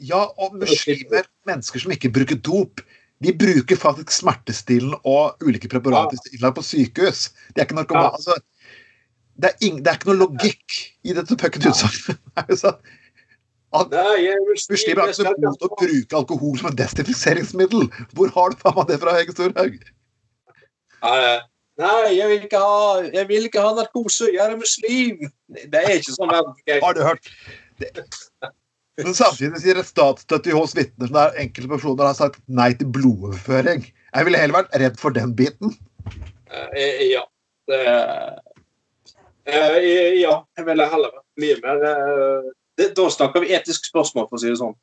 Ja, og muslimer, mennesker som ikke bruker dop, de bruker faktisk smertestillende og ulike preparater er innlagt på sykehus. De er ikke narkomane. Ja. Altså, det, er ing, det er ikke noe logikk i dette fucket utsagnet. [laughs] Er sånn, er Muslimer har ikke noe mot å bruke alkohol som et desinfiseringsmiddel. Hvor har du faen meg det fra, Hege Storhaug? Nei, jeg vil ikke ha, jeg vil ikke ha narkose. Jeg er muslim. Det er ikke sånn. Har du hørt? Det. Men samtidig sier et statsstøtte hos vitner som der enkelte personer har sagt nei til blodoverføring. Jeg ville heller vært redd for den biten. Eh, Ja. Det, eh, ja, jeg ville heller vært mye mer eh, det, Da snakker vi etisk spørsmål, for å si det sånn.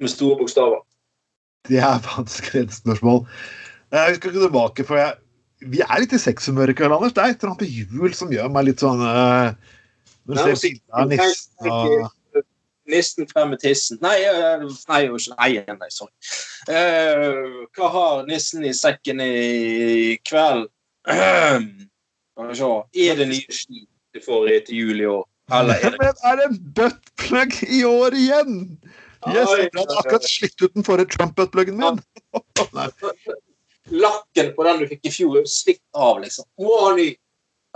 Med store bokstaver. Det er vanskelig et spørsmål. Eh, Vi skal tilbake, for jeg, vi er litt i sexhumør i kveld, Anders. Det er et eller annet på jul som gjør meg litt sånn eh, Når du ser bilder av nissen og Nissen frem med tissen. Nei, eh, nei, nei, nei sorry. Uh, hva har nissen i sekken i kveld? [clears throat] Skal vi se. Er det nye ski du får til jul i år? Eller er det Men er det buttplug i år igjen? Yes, jeg hadde akkurat slitt ut den forrige Trump-buttpluggen min. [laughs] Lakken på den du fikk i fjor, jo slitt av, liksom. Å, ny.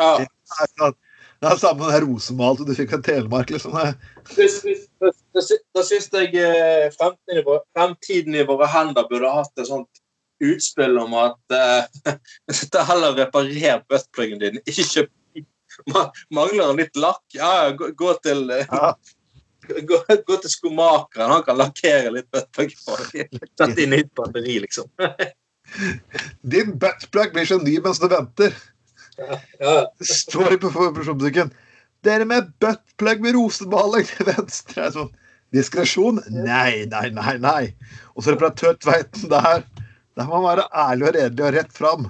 Ja. Det er samme med rosemalte du fikk av Telemark. liksom. Da syns jeg eh, fremtiden, i våre hender burde hatt et sånt utspill om at [laughs] ta heller reparer buttpluggen din. Ikke kjøp Mangler en litt lakk? Ja, gå, gå til eh, Ja. [laughs] gå, gå til skomakeren. Han kan lakkere litt buttplug. [laughs] Sett inn nytt batteri, liksom. Din buttplug blir så ny mens du venter. Ja. de står i profesjonsmusikken. Dere med buttplug med rosemaling til venstre. er Sånn. Diskresjon? Nei, nei, nei. nei. Og så reparatør Tveiten der. Der må man være ærlig og redelig og rett fram.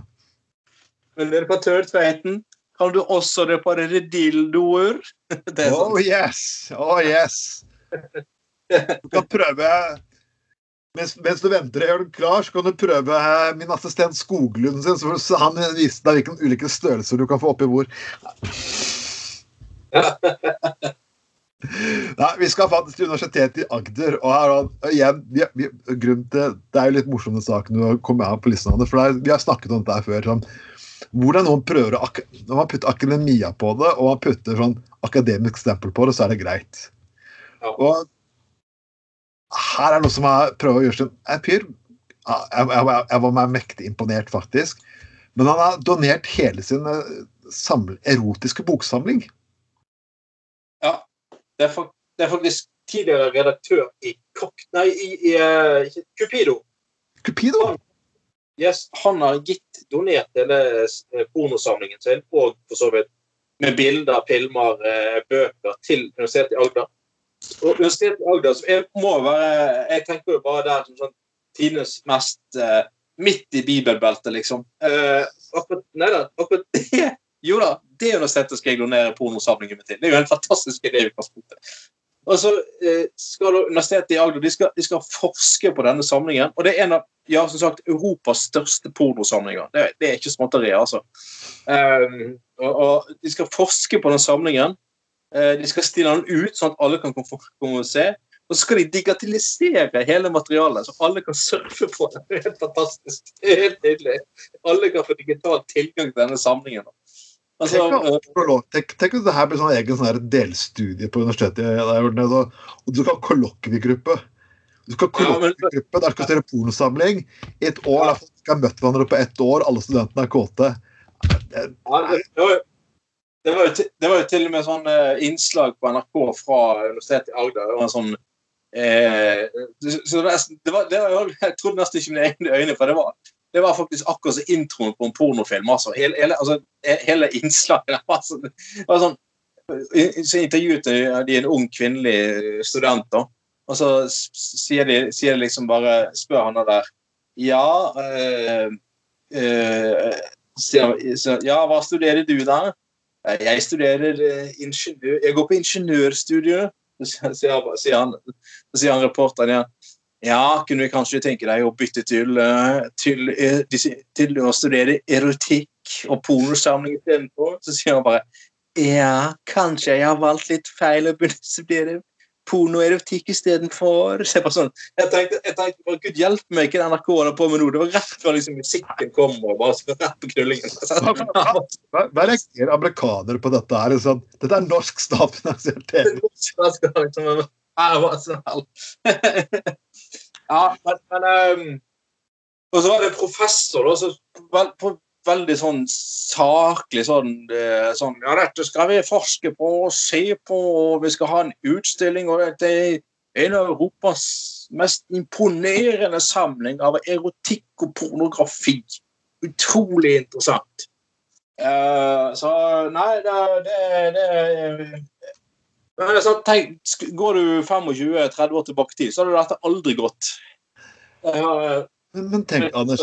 Men reparatør Tveiten, kan du også reparere dildoer? [laughs] Er Oh sånn. yes! Oh yes! Du kan prøve mens, mens du venter og gjør den klar, så kan du prøve eh, min assistent Skoglund sin. Så han vise deg hvilke ulike størrelser du kan få oppi hvor. [laughs] Nei, Vi skal faktisk til Universitetet i Agder. og her, og igjen, vi, vi, grunnen til, Det er jo litt morsomme saken å komme av på listen. av det, for er, Vi har snakket om dette her før. Sånn, hvordan noen prøver å Når man putter akademia på det, og man putter sånn akademisk stempel på det, så er det greit. Ja. Og her er noe som jeg prøver å gjøre som En fyr jeg, jeg, jeg var meg mektig imponert, faktisk. Men han har donert hele sin eh, saml- erotiske boksamling. Ja. Det er, det er faktisk tidligere redaktør i Kokk... Nei, i, i uh, Cupido. Cupido. Cupido! Yes, han har gitt donert hele eh, pornosamlingen sin, og for så vidt med bilder, filmer, bøker, til Universitetet i Agder. Og Universitetet i Agder er, må være Jeg tenker jo bare der som sånn tidenes mest uh, Midt i bibelbeltet, liksom. Uh, akkurat, nei da, akkurat det [laughs] Jo da, det universitetet skal jeg donere pornosamlingen min til. Det er jo en fantastisk idé. Og så uh, skal Universitetet i Agder de skal, de skal forske på denne samlingen. Og det er en av ja, som sagt, Europas største pornosamlinger. Det, det er ikke småtteri, altså. Um, og, og De skal forske på den samlingen. Eh, de skal stille den ut, sånn at alle kan komme, og se. Og så skal de digitalisere hele materialet, så alle kan surfe på det. [laughs] Det er helt fantastisk. Det er helt nydelig. Alle kan få digital tilgang til denne samlingen. Altså, Tenk, at hvis det her blir sånn egen sånn delstudie på universitetet. Der, og, du skal ha kollokviegruppe. Du skal ha kollokviegruppe der skal gjøre pornosamling. I et år, Der folk har møtt hverandre på ett år, alle studentene er kåte. Det- det, det, var, jo- til, det var jo til og med sånn eh, innslag på NRK fra Universitetet i Agder. Det var sånn eh, så det, var, det var, [laughs] Jeg trodde nesten ikke mine egne øyne, for det var, det var faktisk akkurat som introen på en pornofilm. altså. Hele, hele, altså, hele innslaget [laughs] sånn, det var sånn Så intervjuet de en ung kvinnelig student, da. Og så sier de, sier de liksom bare Spør han der Ja eh, eh, sier, Ja, hva studerer du der? Eh, Jeg studerer eh, ingeniør Jeg går på ingeniørstudiet, så sier, han- han, reporteren igjen. Ja, kunne vi kanskje tenke deg å bytte til, eh, til, til å studere erotikk og pornosamling istedenfor? Så sier han bare ja, kanskje jeg har valgt litt feil og burde studere porno og erotikk istedenfor. Sånn, jeg tenkte, jeg tenkte Gud hjelpe meg, hva er NRK holder på med nå? Det var rett før liksom, musikken kom, og bare rett på knullingen. Hva, hva reagerer amerikanere på dette her? Sånn, dette er norsk statsfinansiert TV. [laughs] Ja, men, men um, Og så var det en professor da, som veldig sånn saklig sånn, eh, sånn Ja, dette skal vi forske på og se på, og vi skal ha en utstilling, og det er en av Europas mest imponerende samling av erotikk og pornografi. Utrolig interessant. Uh, så nei, det, det, det men tenk, Går du 25-30 år tilbake i tid, så hadde dette aldri gått. Uh, Men, men tenk, Anders.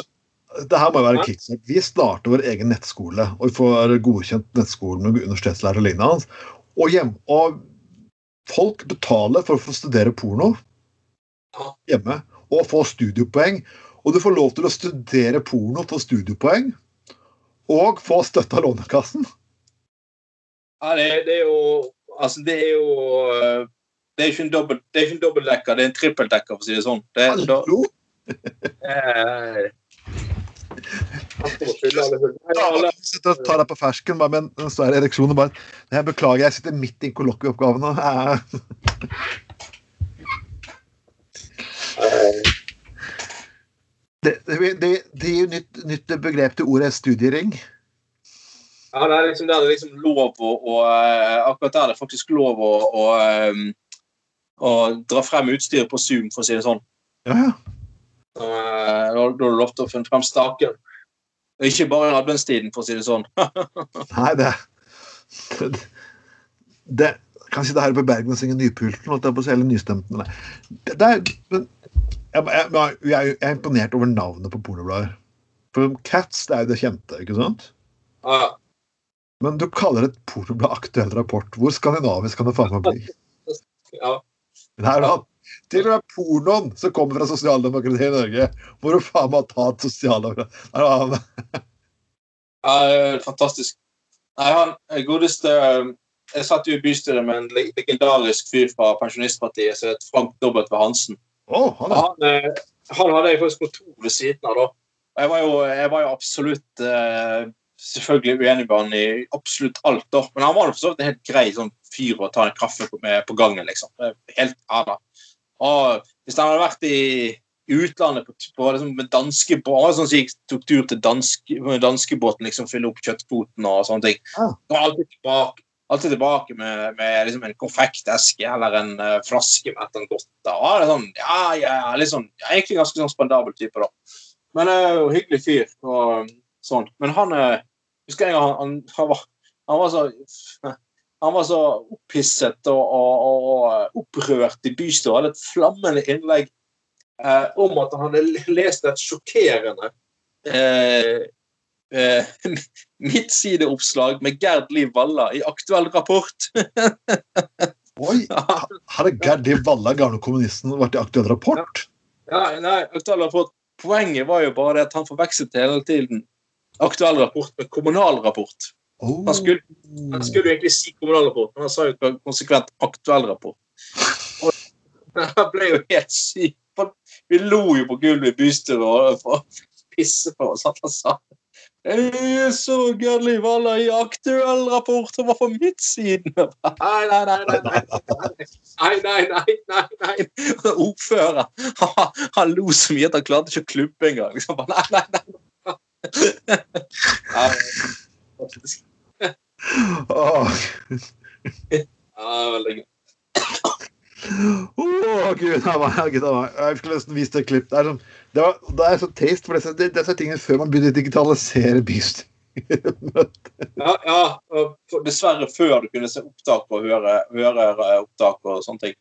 Det her må jo være kickstart. Vi starter vår egen nettskole, og vi får godkjent nettskolen med universitetslærer og lignende. Og, hjem, og folk betaler for å få studere porno hjemme og få studiepoeng. Og du får lov til å studere porno, for studiepoeng, og få støtte av Lånekassen. ja, det, det er jo Altså, det er jo eh, Det er ikke en er dobbeltdekker, det er en trippeldekker, for å si det sånn. Det, da, [laughs] Hallo! eh, han får fylle alle hull. Nei, Ja, alle- du sitter og tar deg på fersken bare med en, svær ereksjon og bare Jeg beklager, jeg sitter midt i en kollokvieoppgave nå. Eh, eh, Det, det, det, det gir nytt, nytt begrep til ordet studiering. Ja, det er liksom der det er liksom lov å, å eh, Akkurat der det er faktisk lov å, å, eh, å dra frem utstyret på Zoom, for å si det sånn. Ja, ja. Eh, Da har du lov til å finne frem staken. Ikke bare i adventstiden, for å si det sånn. [laughs] Nei, det Det, det Kan sitte her på Bergen og synge Nypulten, holdt jeg på å si, eller Nystemten. Det, det er, men jeg, jeg, jeg er imponert over navnet på pornoblader. For Cats det er jo det kjente, ikke sant? Ja, Men du kaller det et pornoblad aktuell rapport. Hvor skandinavisk kan det faen meg bli? ja. Det er da, til og med pornoen som kommer fra sosialdemokratiet i Norge, må du faen meg ta et sosialdemokrati ja fantastisk. Nei, han godeste eh, Jeg satt jo i bystyret med en legendarisk fyr fra Pensjonistpartiet som het Frank W. Hansen. Å, han Han, eh, han hadde jeg faktisk kontor ved siden av da. Jeg var jo, jeg var jo absolutt eh, selvfølgelig uenig med han i absolutt alt, da. Men han var jo for så vidt en helt grei sånn fyr å ta en kaffe på, med, på gangen, liksom. Helt, ja da. Og hvis han hadde vært i i utlandet på, på liksom, med danske bare sånn som tok tur til danske, med danskebåten, liksom fylle opp kjøttkvoten og sånne ting. Ah. Og alltid tilbake, alltid tilbake med, med liksom en konfekteske eller en uh, flaske med et eller annet godt. Da. Og er sånn, ja, ja, sånn, ja, egentlig ganske sånn spandabel type, da. Men uh, hyggelig fyr. og sånn. Men han uh, husker jeg han, han, han, var, han var så [laughs] han var så opphisset og, og, og opprørt i bystua. Hadde et flammende innlegg eh, om at han hadde lest et sjokkerende eh, eh, [laughs] midtsideoppslag med Gerd Liv Valla i aktuell rapport. [laughs] Oi! Hadde Gerd Liv Valla, gamle kommunisten, vært i aktuell rapport? Ja, nei, aktuell rapport. Poenget var jo bare det at han forvekslet hele tiden aktuell rapport med kommunal rapport. Oh. Han skulle, han skulle jo egentlig si kommunal rapport, men han sa jo konsekvent aktuell rapport. Og han ble jo helt syk. Vi lo jo på gulvet i bystyret for å pisse på oss. Han sa så Gørli Valla i aktuell rapport og var på midtsiden. Nei, nei, nei. nei, nei, nei, nei, nei, nei, nei. Ordfører han, han lo så mye at han klarte ikke å klubbe engang. Liksom. Nei, Nei, nei, nei. Åh, veldig gøy. Åh, gud, a meg. gud. Jeg skulle nesten vist et klipp. Det er, sånn, det, var, det er så trist, for disse, disse tingene før man begynner å digitalisere Beast Ja, ja, dessverre før du kunne se opptak og høre, høre eh, opptak og sånne ting.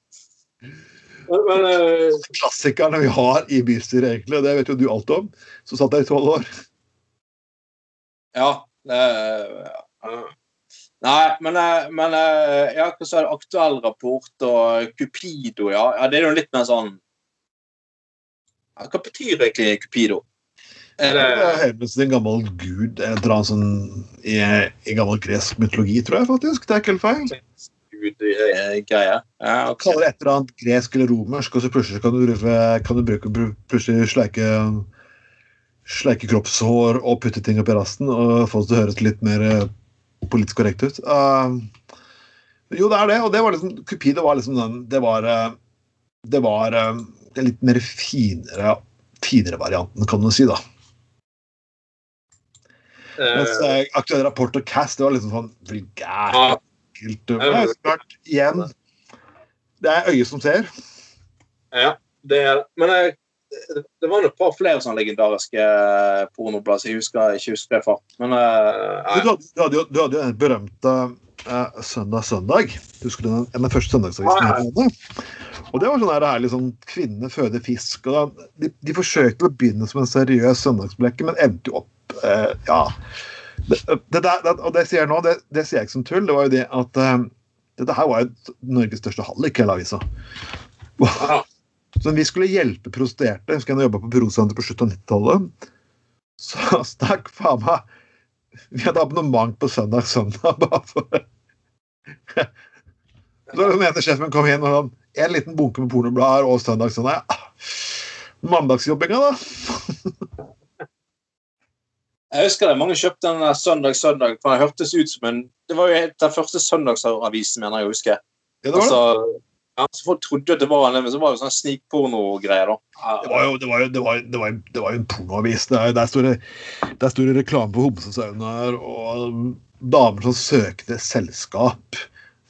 Men, men eh, Klassikerne vi har i bystyret, egentlig, og det vet jo du alt om. som satt der i tolv år. ja, det, ja. Nei, men, eh, men eh, ja, hva sa du? Aktuell rapport og Cupido, ja. ja. Det er jo litt mer sånn ja, Hva betyr egentlig Cupido? Er det Hermes en gammel gud et eller annet sånn i, i gammel gresk mytologi, tror jeg faktisk. Det er ikke helt feil. Gud-greie? Ja, ok. Kaller det et eller annet gresk eller romersk, og så plutselig kan du, bruke- kan du bruke plutselig sleike sleike kroppshår og putte ting opp i rasten og få det til å høres litt mer eh, politisk korrekt ut. Uh, jo, det er det, og det var liksom Cupido var liksom den Det var eh, Det var eh, den litt mer finere, finere varianten, kan du si, da. Mens Eh, aktuell rapport og cast, det var liksom sånn vulgært. klart, igjen, det er øyet som ser. ja, det er det. Men eh, det var et par flere sånne legendariske eh, pornoblad som jeg husker ikke husker det fart. Men uh, Du hadde, jo, den berømte uh, Søndag Søndag. Husker du den, den første søndagsavisen? Ah, ja. Og det var sånn her herlig sånn Kvinne føder fisk. og da, de, de forsøkte å begynne som en seriøs søndagsblekke, men endte jo opp uh, Ja. Det, det der, det, og det sier jeg nå, det, det sier jeg ikke som tull. Det var jo det at eh, dette her var jo Norges største hallik, hele avisa. Så når vi skulle hjelpe prostituerte, jeg husker jeg jobba på prosenteret på slutten av 90-tallet, så [laughs] stakk faen meg Vi hadde abonnement på søndag søndag. bare for Så den ene sjefen kom inn og sånn en liten bunke med pornoblader og søndag søndag. Ja. Mandagsjobbinga, da. [laughs] Jeg husker det, mange kjøpte den der søndag, søndag, for Det hørtes ut som en Det var jo den første søndagsavisen, mener jeg å huske. Ja, det, var det. Altså, ja, så folk trodde at det var en, men så var det sånn snikpornogreier, da. Det var jo, det var jo, det var, det var, det var jo en pornoavis. Er, der, står det, der står det reklame for homsesaunaer og damer som søkte selskap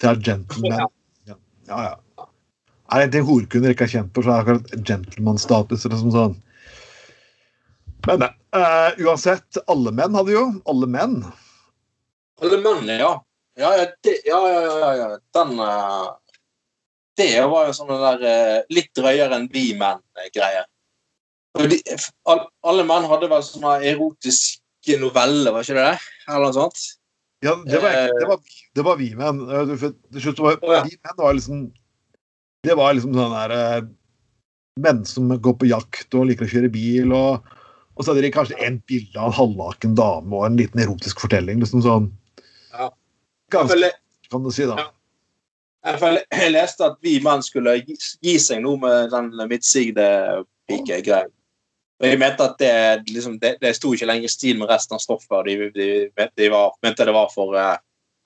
til gentleman. Ja, ja. ja. Er det en ting horekunder ikke er kjent på, så er det akkurat gentleman-status eller sånn sånn. Men uh, uansett, alle menn hadde jo Alle menn. Alle menn, ja. Ja, ja, ja, ja, ja. Den eh, Det var jo sånn den der eh, litt drøyere enn vi menn-greie. Alle menn hadde vel sånne erotiske noveller, var ikke det det? Eller noe sånt? Ja, det var, det var, det var vi menn. Eh, Til slutt var ja. vi menn var liksom Det var liksom sånn der eh, Menn som går på jakt og liker å kjøre bil, og, og så hadde de kanskje en bilde av en halvnaken dame og en liten erotisk fortelling. liksom sånn Ja. Ganske, kan du si, da. Jeg, leste at vi menn skulle gi, gi seg nå med den midtsigde-pike-greia. Og jeg mente at det, liksom, det, det sto ikke lenger i stil med resten av stoffet. De, de, de var, mente det var for uh,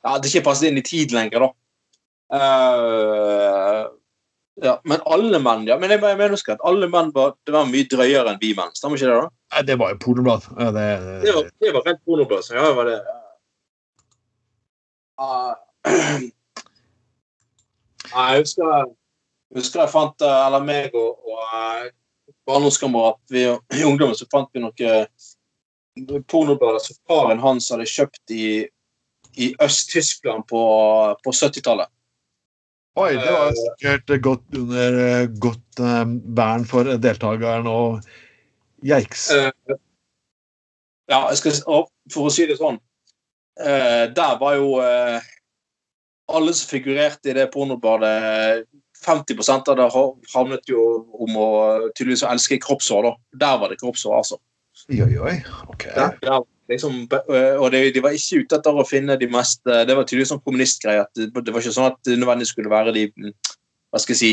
At det ikke passet inn i tid lenger, da. Uh, ja, men alle menn ja, men jeg, jeg mener at alle menn var, det var mye drøyere enn vi menn. Stemmer ikke det? da? Nei, det var jo pornoblad. Ja, Det, Det var, det var rent pornoblad. så Ja, det var det. Ah. [clears throat] Nei, jeg husker, husker jeg fant eh, Eller meg og, og eh, barndomskamerat [clears throat] I ungdommen så fant vi noen pornoblader som faren hans hadde kjøpt i, i Øst-Tyskland på, på 70-tallet. Oi, det var sikkert godt under eh, godt eh, vern for deltakeren og. Eh, ja, jeg skal, for å si det sånn eh, Der var jo eh, alle som figurerte i det pornobladet 50 av det ha- havnet jo om å tydeligvis elske kroppshår. da. Der var det kroppshår, altså. Oi, oi. Ok. Der, der, liksom, eh, og de, de var ikke ute etter å finne de mest eh, Det var tydeligvis sånn kommunistgreie. at Det, det var ikke sånn at det nødvendigvis skulle være de Hva skal jeg si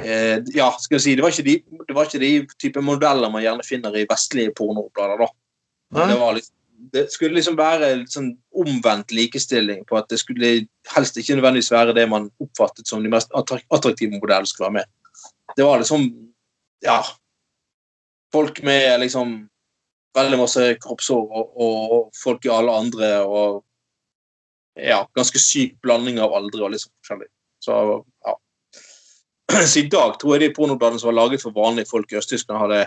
eh, Ja, skal jeg si, det var ikke de, det var ikke de type modeller man gjerne finner i vestlige pornoblader. da. Nei? Det, var liksom, det skulle liksom være litt sånn omvendt likestilling på at det skulle helst ikke nødvendigvis være det man oppfattet som de mest attraktive modellene skulle være med. Det var liksom Ja. Folk med liksom veldig masse kroppshår og, og folk i alle andre og Ja, ganske syk blanding av aldre og sånn forskjellig. Så ja. [clears throat] Så i dag tror jeg de pornobladene som var laget for vanlige folk i Øst-Tyskland, hadde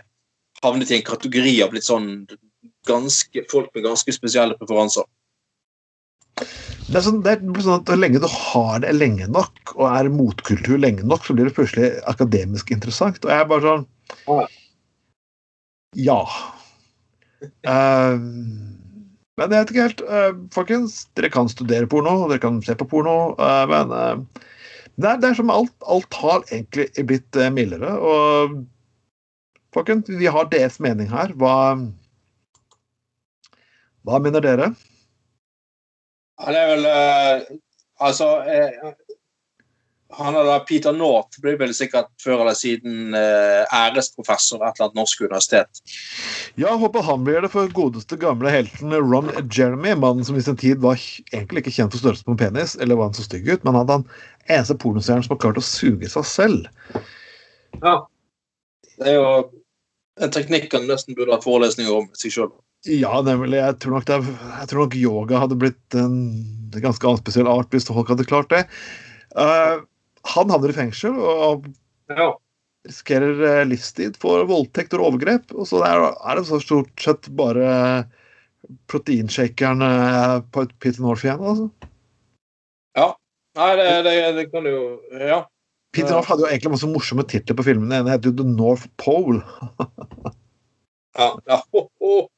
havnet i en kategori av litt sånn ganske, folk med ganske spesielle preferanser. Det er, sånn, det er sånn at lenge du har det lenge nok, og er motkultur lenge nok, så blir det plutselig akademisk interessant. Og jeg er bare sånn Ja. Eh, Men jeg vet ikke helt, uh, folkens. Dere kan studere porno, og dere kan se på porno, uh, men uh, det, er, det, er, som alt. Alt har egentlig blitt mildere. Og folkens, vi har deres mening her. Hva, hva mener dere? Ja, det er vel Altså han er da, Peter North blir vel sikkert før eller siden uh, æresprofessor ved et eller annet norsk universitet. Ja, håper han blir det for godeste gamle helten Ron Jeremy. Mannen som i sin tid var egentlig ikke kjent for størrelsen på en penis, eller var han så stygg ut, men han hadde den eneste pornostjernen som har klart å suge seg selv. Ja. Det er jo en teknikk han nesten burde hatt forelesninger om seg sjøl. Ja, nemlig. Jeg tror, nok det, jeg tror nok yoga hadde blitt en, en ganske annen spesiell art hvis folk hadde klart det. Uh, han havner i fengsel og ja. risikerer eh, livstid for voldtekt og overgrep. Og så er, det så stort sett bare proteinshakeren eh, på et Peter North igjen, altså. Ja. Nei, det, det, det kan jo Ja. Peter North hadde jo egentlig masse morsomme titler på filmen. Den ene het jo The North Pole. [laughs] ja. ja. [laughs] Oh, oh.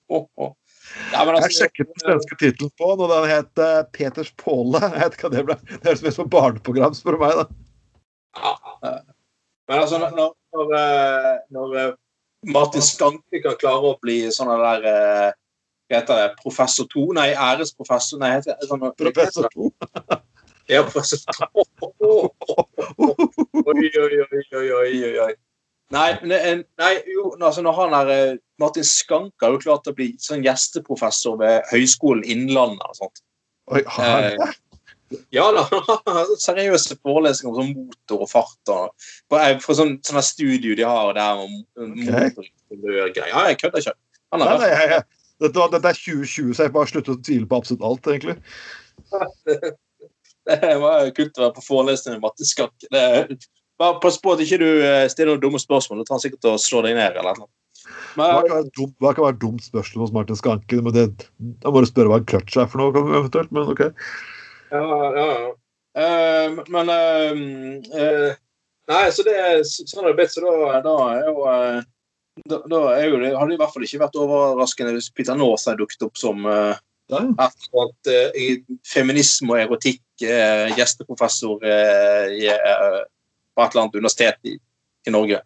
Ja, altså, jeg sjekket den svenske tittelen på den, og den het uh, Peters Påle. Jeg vet ikke hva det ble. Det høres ut som barneprogram, spør du meg. da. Ja. Men altså, når, når, eh, når, eh, Martin Skanke kan klare å bli sånn der eh, Hva heter det? Professor 2? Nei, æresprofessor Nei, heter det sånn Professor 2? Ja, professor 2. [laughs] Oi, oi, oi, oi, oi, oi. Nei, nei jo, altså når han er Martin Skanke har jo klart å bli sånn gjesteprofessor ved Høgskolen Innlandet og sånt. Oi, har han det? Ja da. [laughs] Seriøse forelesninger om sånn motor og fart. Og, på, på sånn, sånne studio de har der om motor Ja, jeg kødder ikke. Nei, nei, jeg, jeg, dette, dette, er 2020, så jeg bare slutter å tvile på absolutt alt, egentlig. [laughs] det var kult å være på forelesning med Matte Skakk. Bare pass på at ikke du eh, stiller noen dumme spørsmål. Du tar han sikkert og slår deg ned. eller noe. Men, hva, kan være et hva kan være dumt spørsmål hos Martin Skanke? da må du spørre hva en clutch er for noe, eventuelt. Men ok. Ja, ja, ja. Uh, men uh, Nei, så det er sånn er det blitt. Så da, da er jo uh, da, da er jo det, hadde det i hvert fall ikke vært overraskende hvis Peter Naas hadde dukket opp som uh, at, uh, feminisme og erotikk gjesteprofessor i, på et eller annet universitet i, i Norge.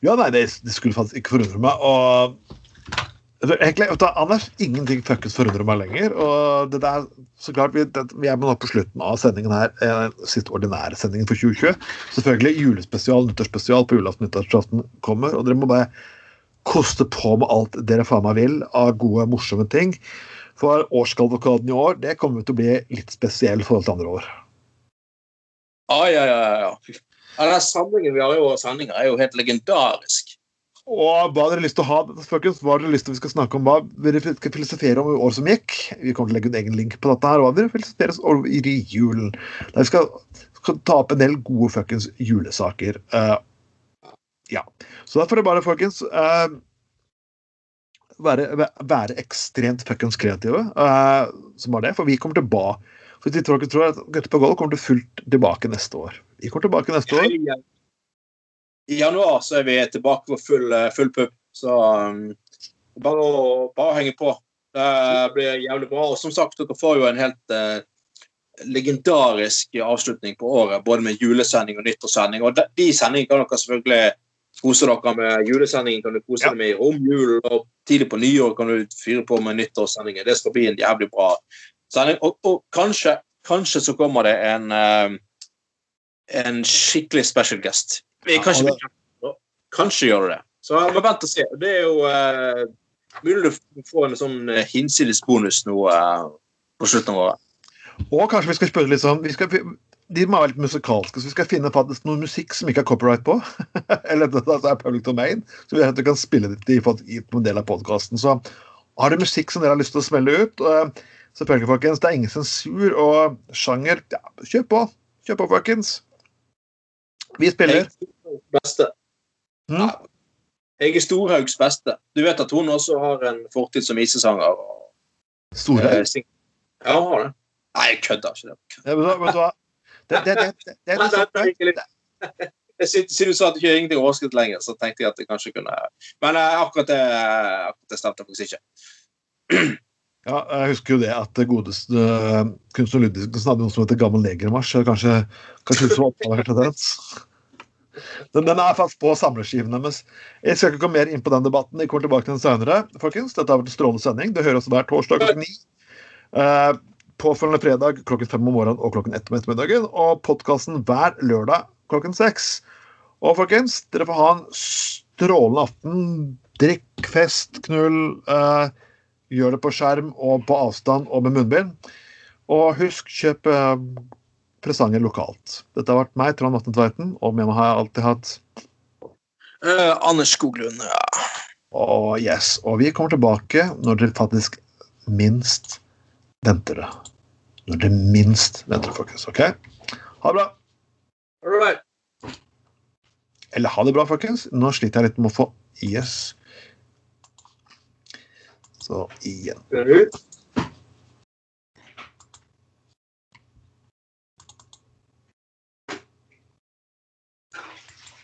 Ja, nei, det, det, skulle faktisk ikke forundre meg. Og Egentlig, Anders, ingenting fuckings forundrer meg lenger. og det der, så klart, Vi, det, vi er nå på slutten av sendingen her, eh, siste ordinære sendingen for 2020. Selvfølgelig julespesial, nyttårsspesial på julaften nyttårsaften kommer. og Dere må bare koste på med alt dere faen meg vil av gode, morsomme ting. For årskalvokaden i år det kommer til å bli litt spesiell i forhold til andre år. Ja, ja, ja. ja. Den samlingen vi har i år sendinger, er jo helt legendarisk. Og hva har dere lyst til å ha, folkens? Hva dere lyst til vi skal snakke om? Hva vil dere skal filosofere om i år som gikk? Vi kommer til å legge en egen link på dette. her, Hva vil dere filosofere om i julen? Der vi skal, skal, ta opp en del gode fuckings julesaker. Uh, ja. Så da får dere bare, folkens, uh, være, være, ekstremt fuckings kreative, uh, som var det. For vi kommer tilbake. For de tror, tror at Gaute på kommer til fullt tilbake neste år. Vi kommer tilbake neste år. I januar så er vi tilbake på full, eh, full pub. Så um, bare å bare henge på. Det blir jævlig bra. Og som sagt, dere får jo en helt uh, legendarisk avslutning på året, både med julesending og nyttårssending. Og de, de sendingene kan dere selvfølgelig kose dere med. Julesendingen kan du kose ja. deg med i romjulen, og tidlig på nyår kan du fyre på med nyttårssendinger. Det skal bli en jævlig bra. Og, og kanskje, kanskje, så kommer det en, uh, en skikkelig special guest vi ja, bekrefte Kanskje gjør det. Så jeg må vente og se. Det er jo uh, mulig du får en sånn uh, hinsides bonus nå uh, på slutten av året. Og kanskje vi skal spørre litt sånn skal, De må være litt musikalske, så vi skal finne faktisk noe musikk som ikke har copyright på. [laughs] Eller det er public domain, så vi kan spille det i, i en del av podkasten. Så har du musikk som dere har lyst til å smelle ut, uh, selvfølgelig, folkens, det er ingen sensur og sjanger. Ja, kjør på. Kjør på, folkens. Vi spiller. Beste. Mm. er Storhaugs beste. Du vet at hun også har en fortid som isesanger. Storhaug? Eh, ja, hun har det. Nei, jeg kødder ikke. Det, vet du hva? Det, det, det, det, det, [laughs] Siden du sa at du ikke ingenting overskudd lenger, så tenkte jeg at det kanskje kunne Men uh, akkurat det, akkurat det stemte faktisk ikke. [clears throat] Ja, jeg husker jo det at godeste uh, kunstner Ludvigsen hadde noe som heter Gammel negermarsj. Kanskje, kanskje som som til den? Den, den er faktisk på samleskivene men Jeg skal ikke gå mer inn på den debatten. Jeg kommer tilbake til den senere. folkens. Dette har vært en strålende sending. Det høres hver torsdag klokken ni. Uh, påfølgende fredag klokken fem om morgenen og klokken ett om ettermiddagen. Og podkasten hver lørdag klokken seks. Og folkens, dere får ha en strålende aften. Drikk, fest, knull. Uh, gjør det på skjerm og på avstand og med munnbind. Og husk, kjøp uh, presanger lokalt. Dette har vært meg, Trond Vatne Tveiten, og med meg har jeg alltid hatt uh, Anders Skoglund, ja. Og yes. Og vi kommer tilbake når dere faktisk minst venter det. Når dere minst venter folkens. OK? Ha det bra. All right. Eller ha det bra, folkens. Nå sliter jeg litt med å få Yes. Så igjen.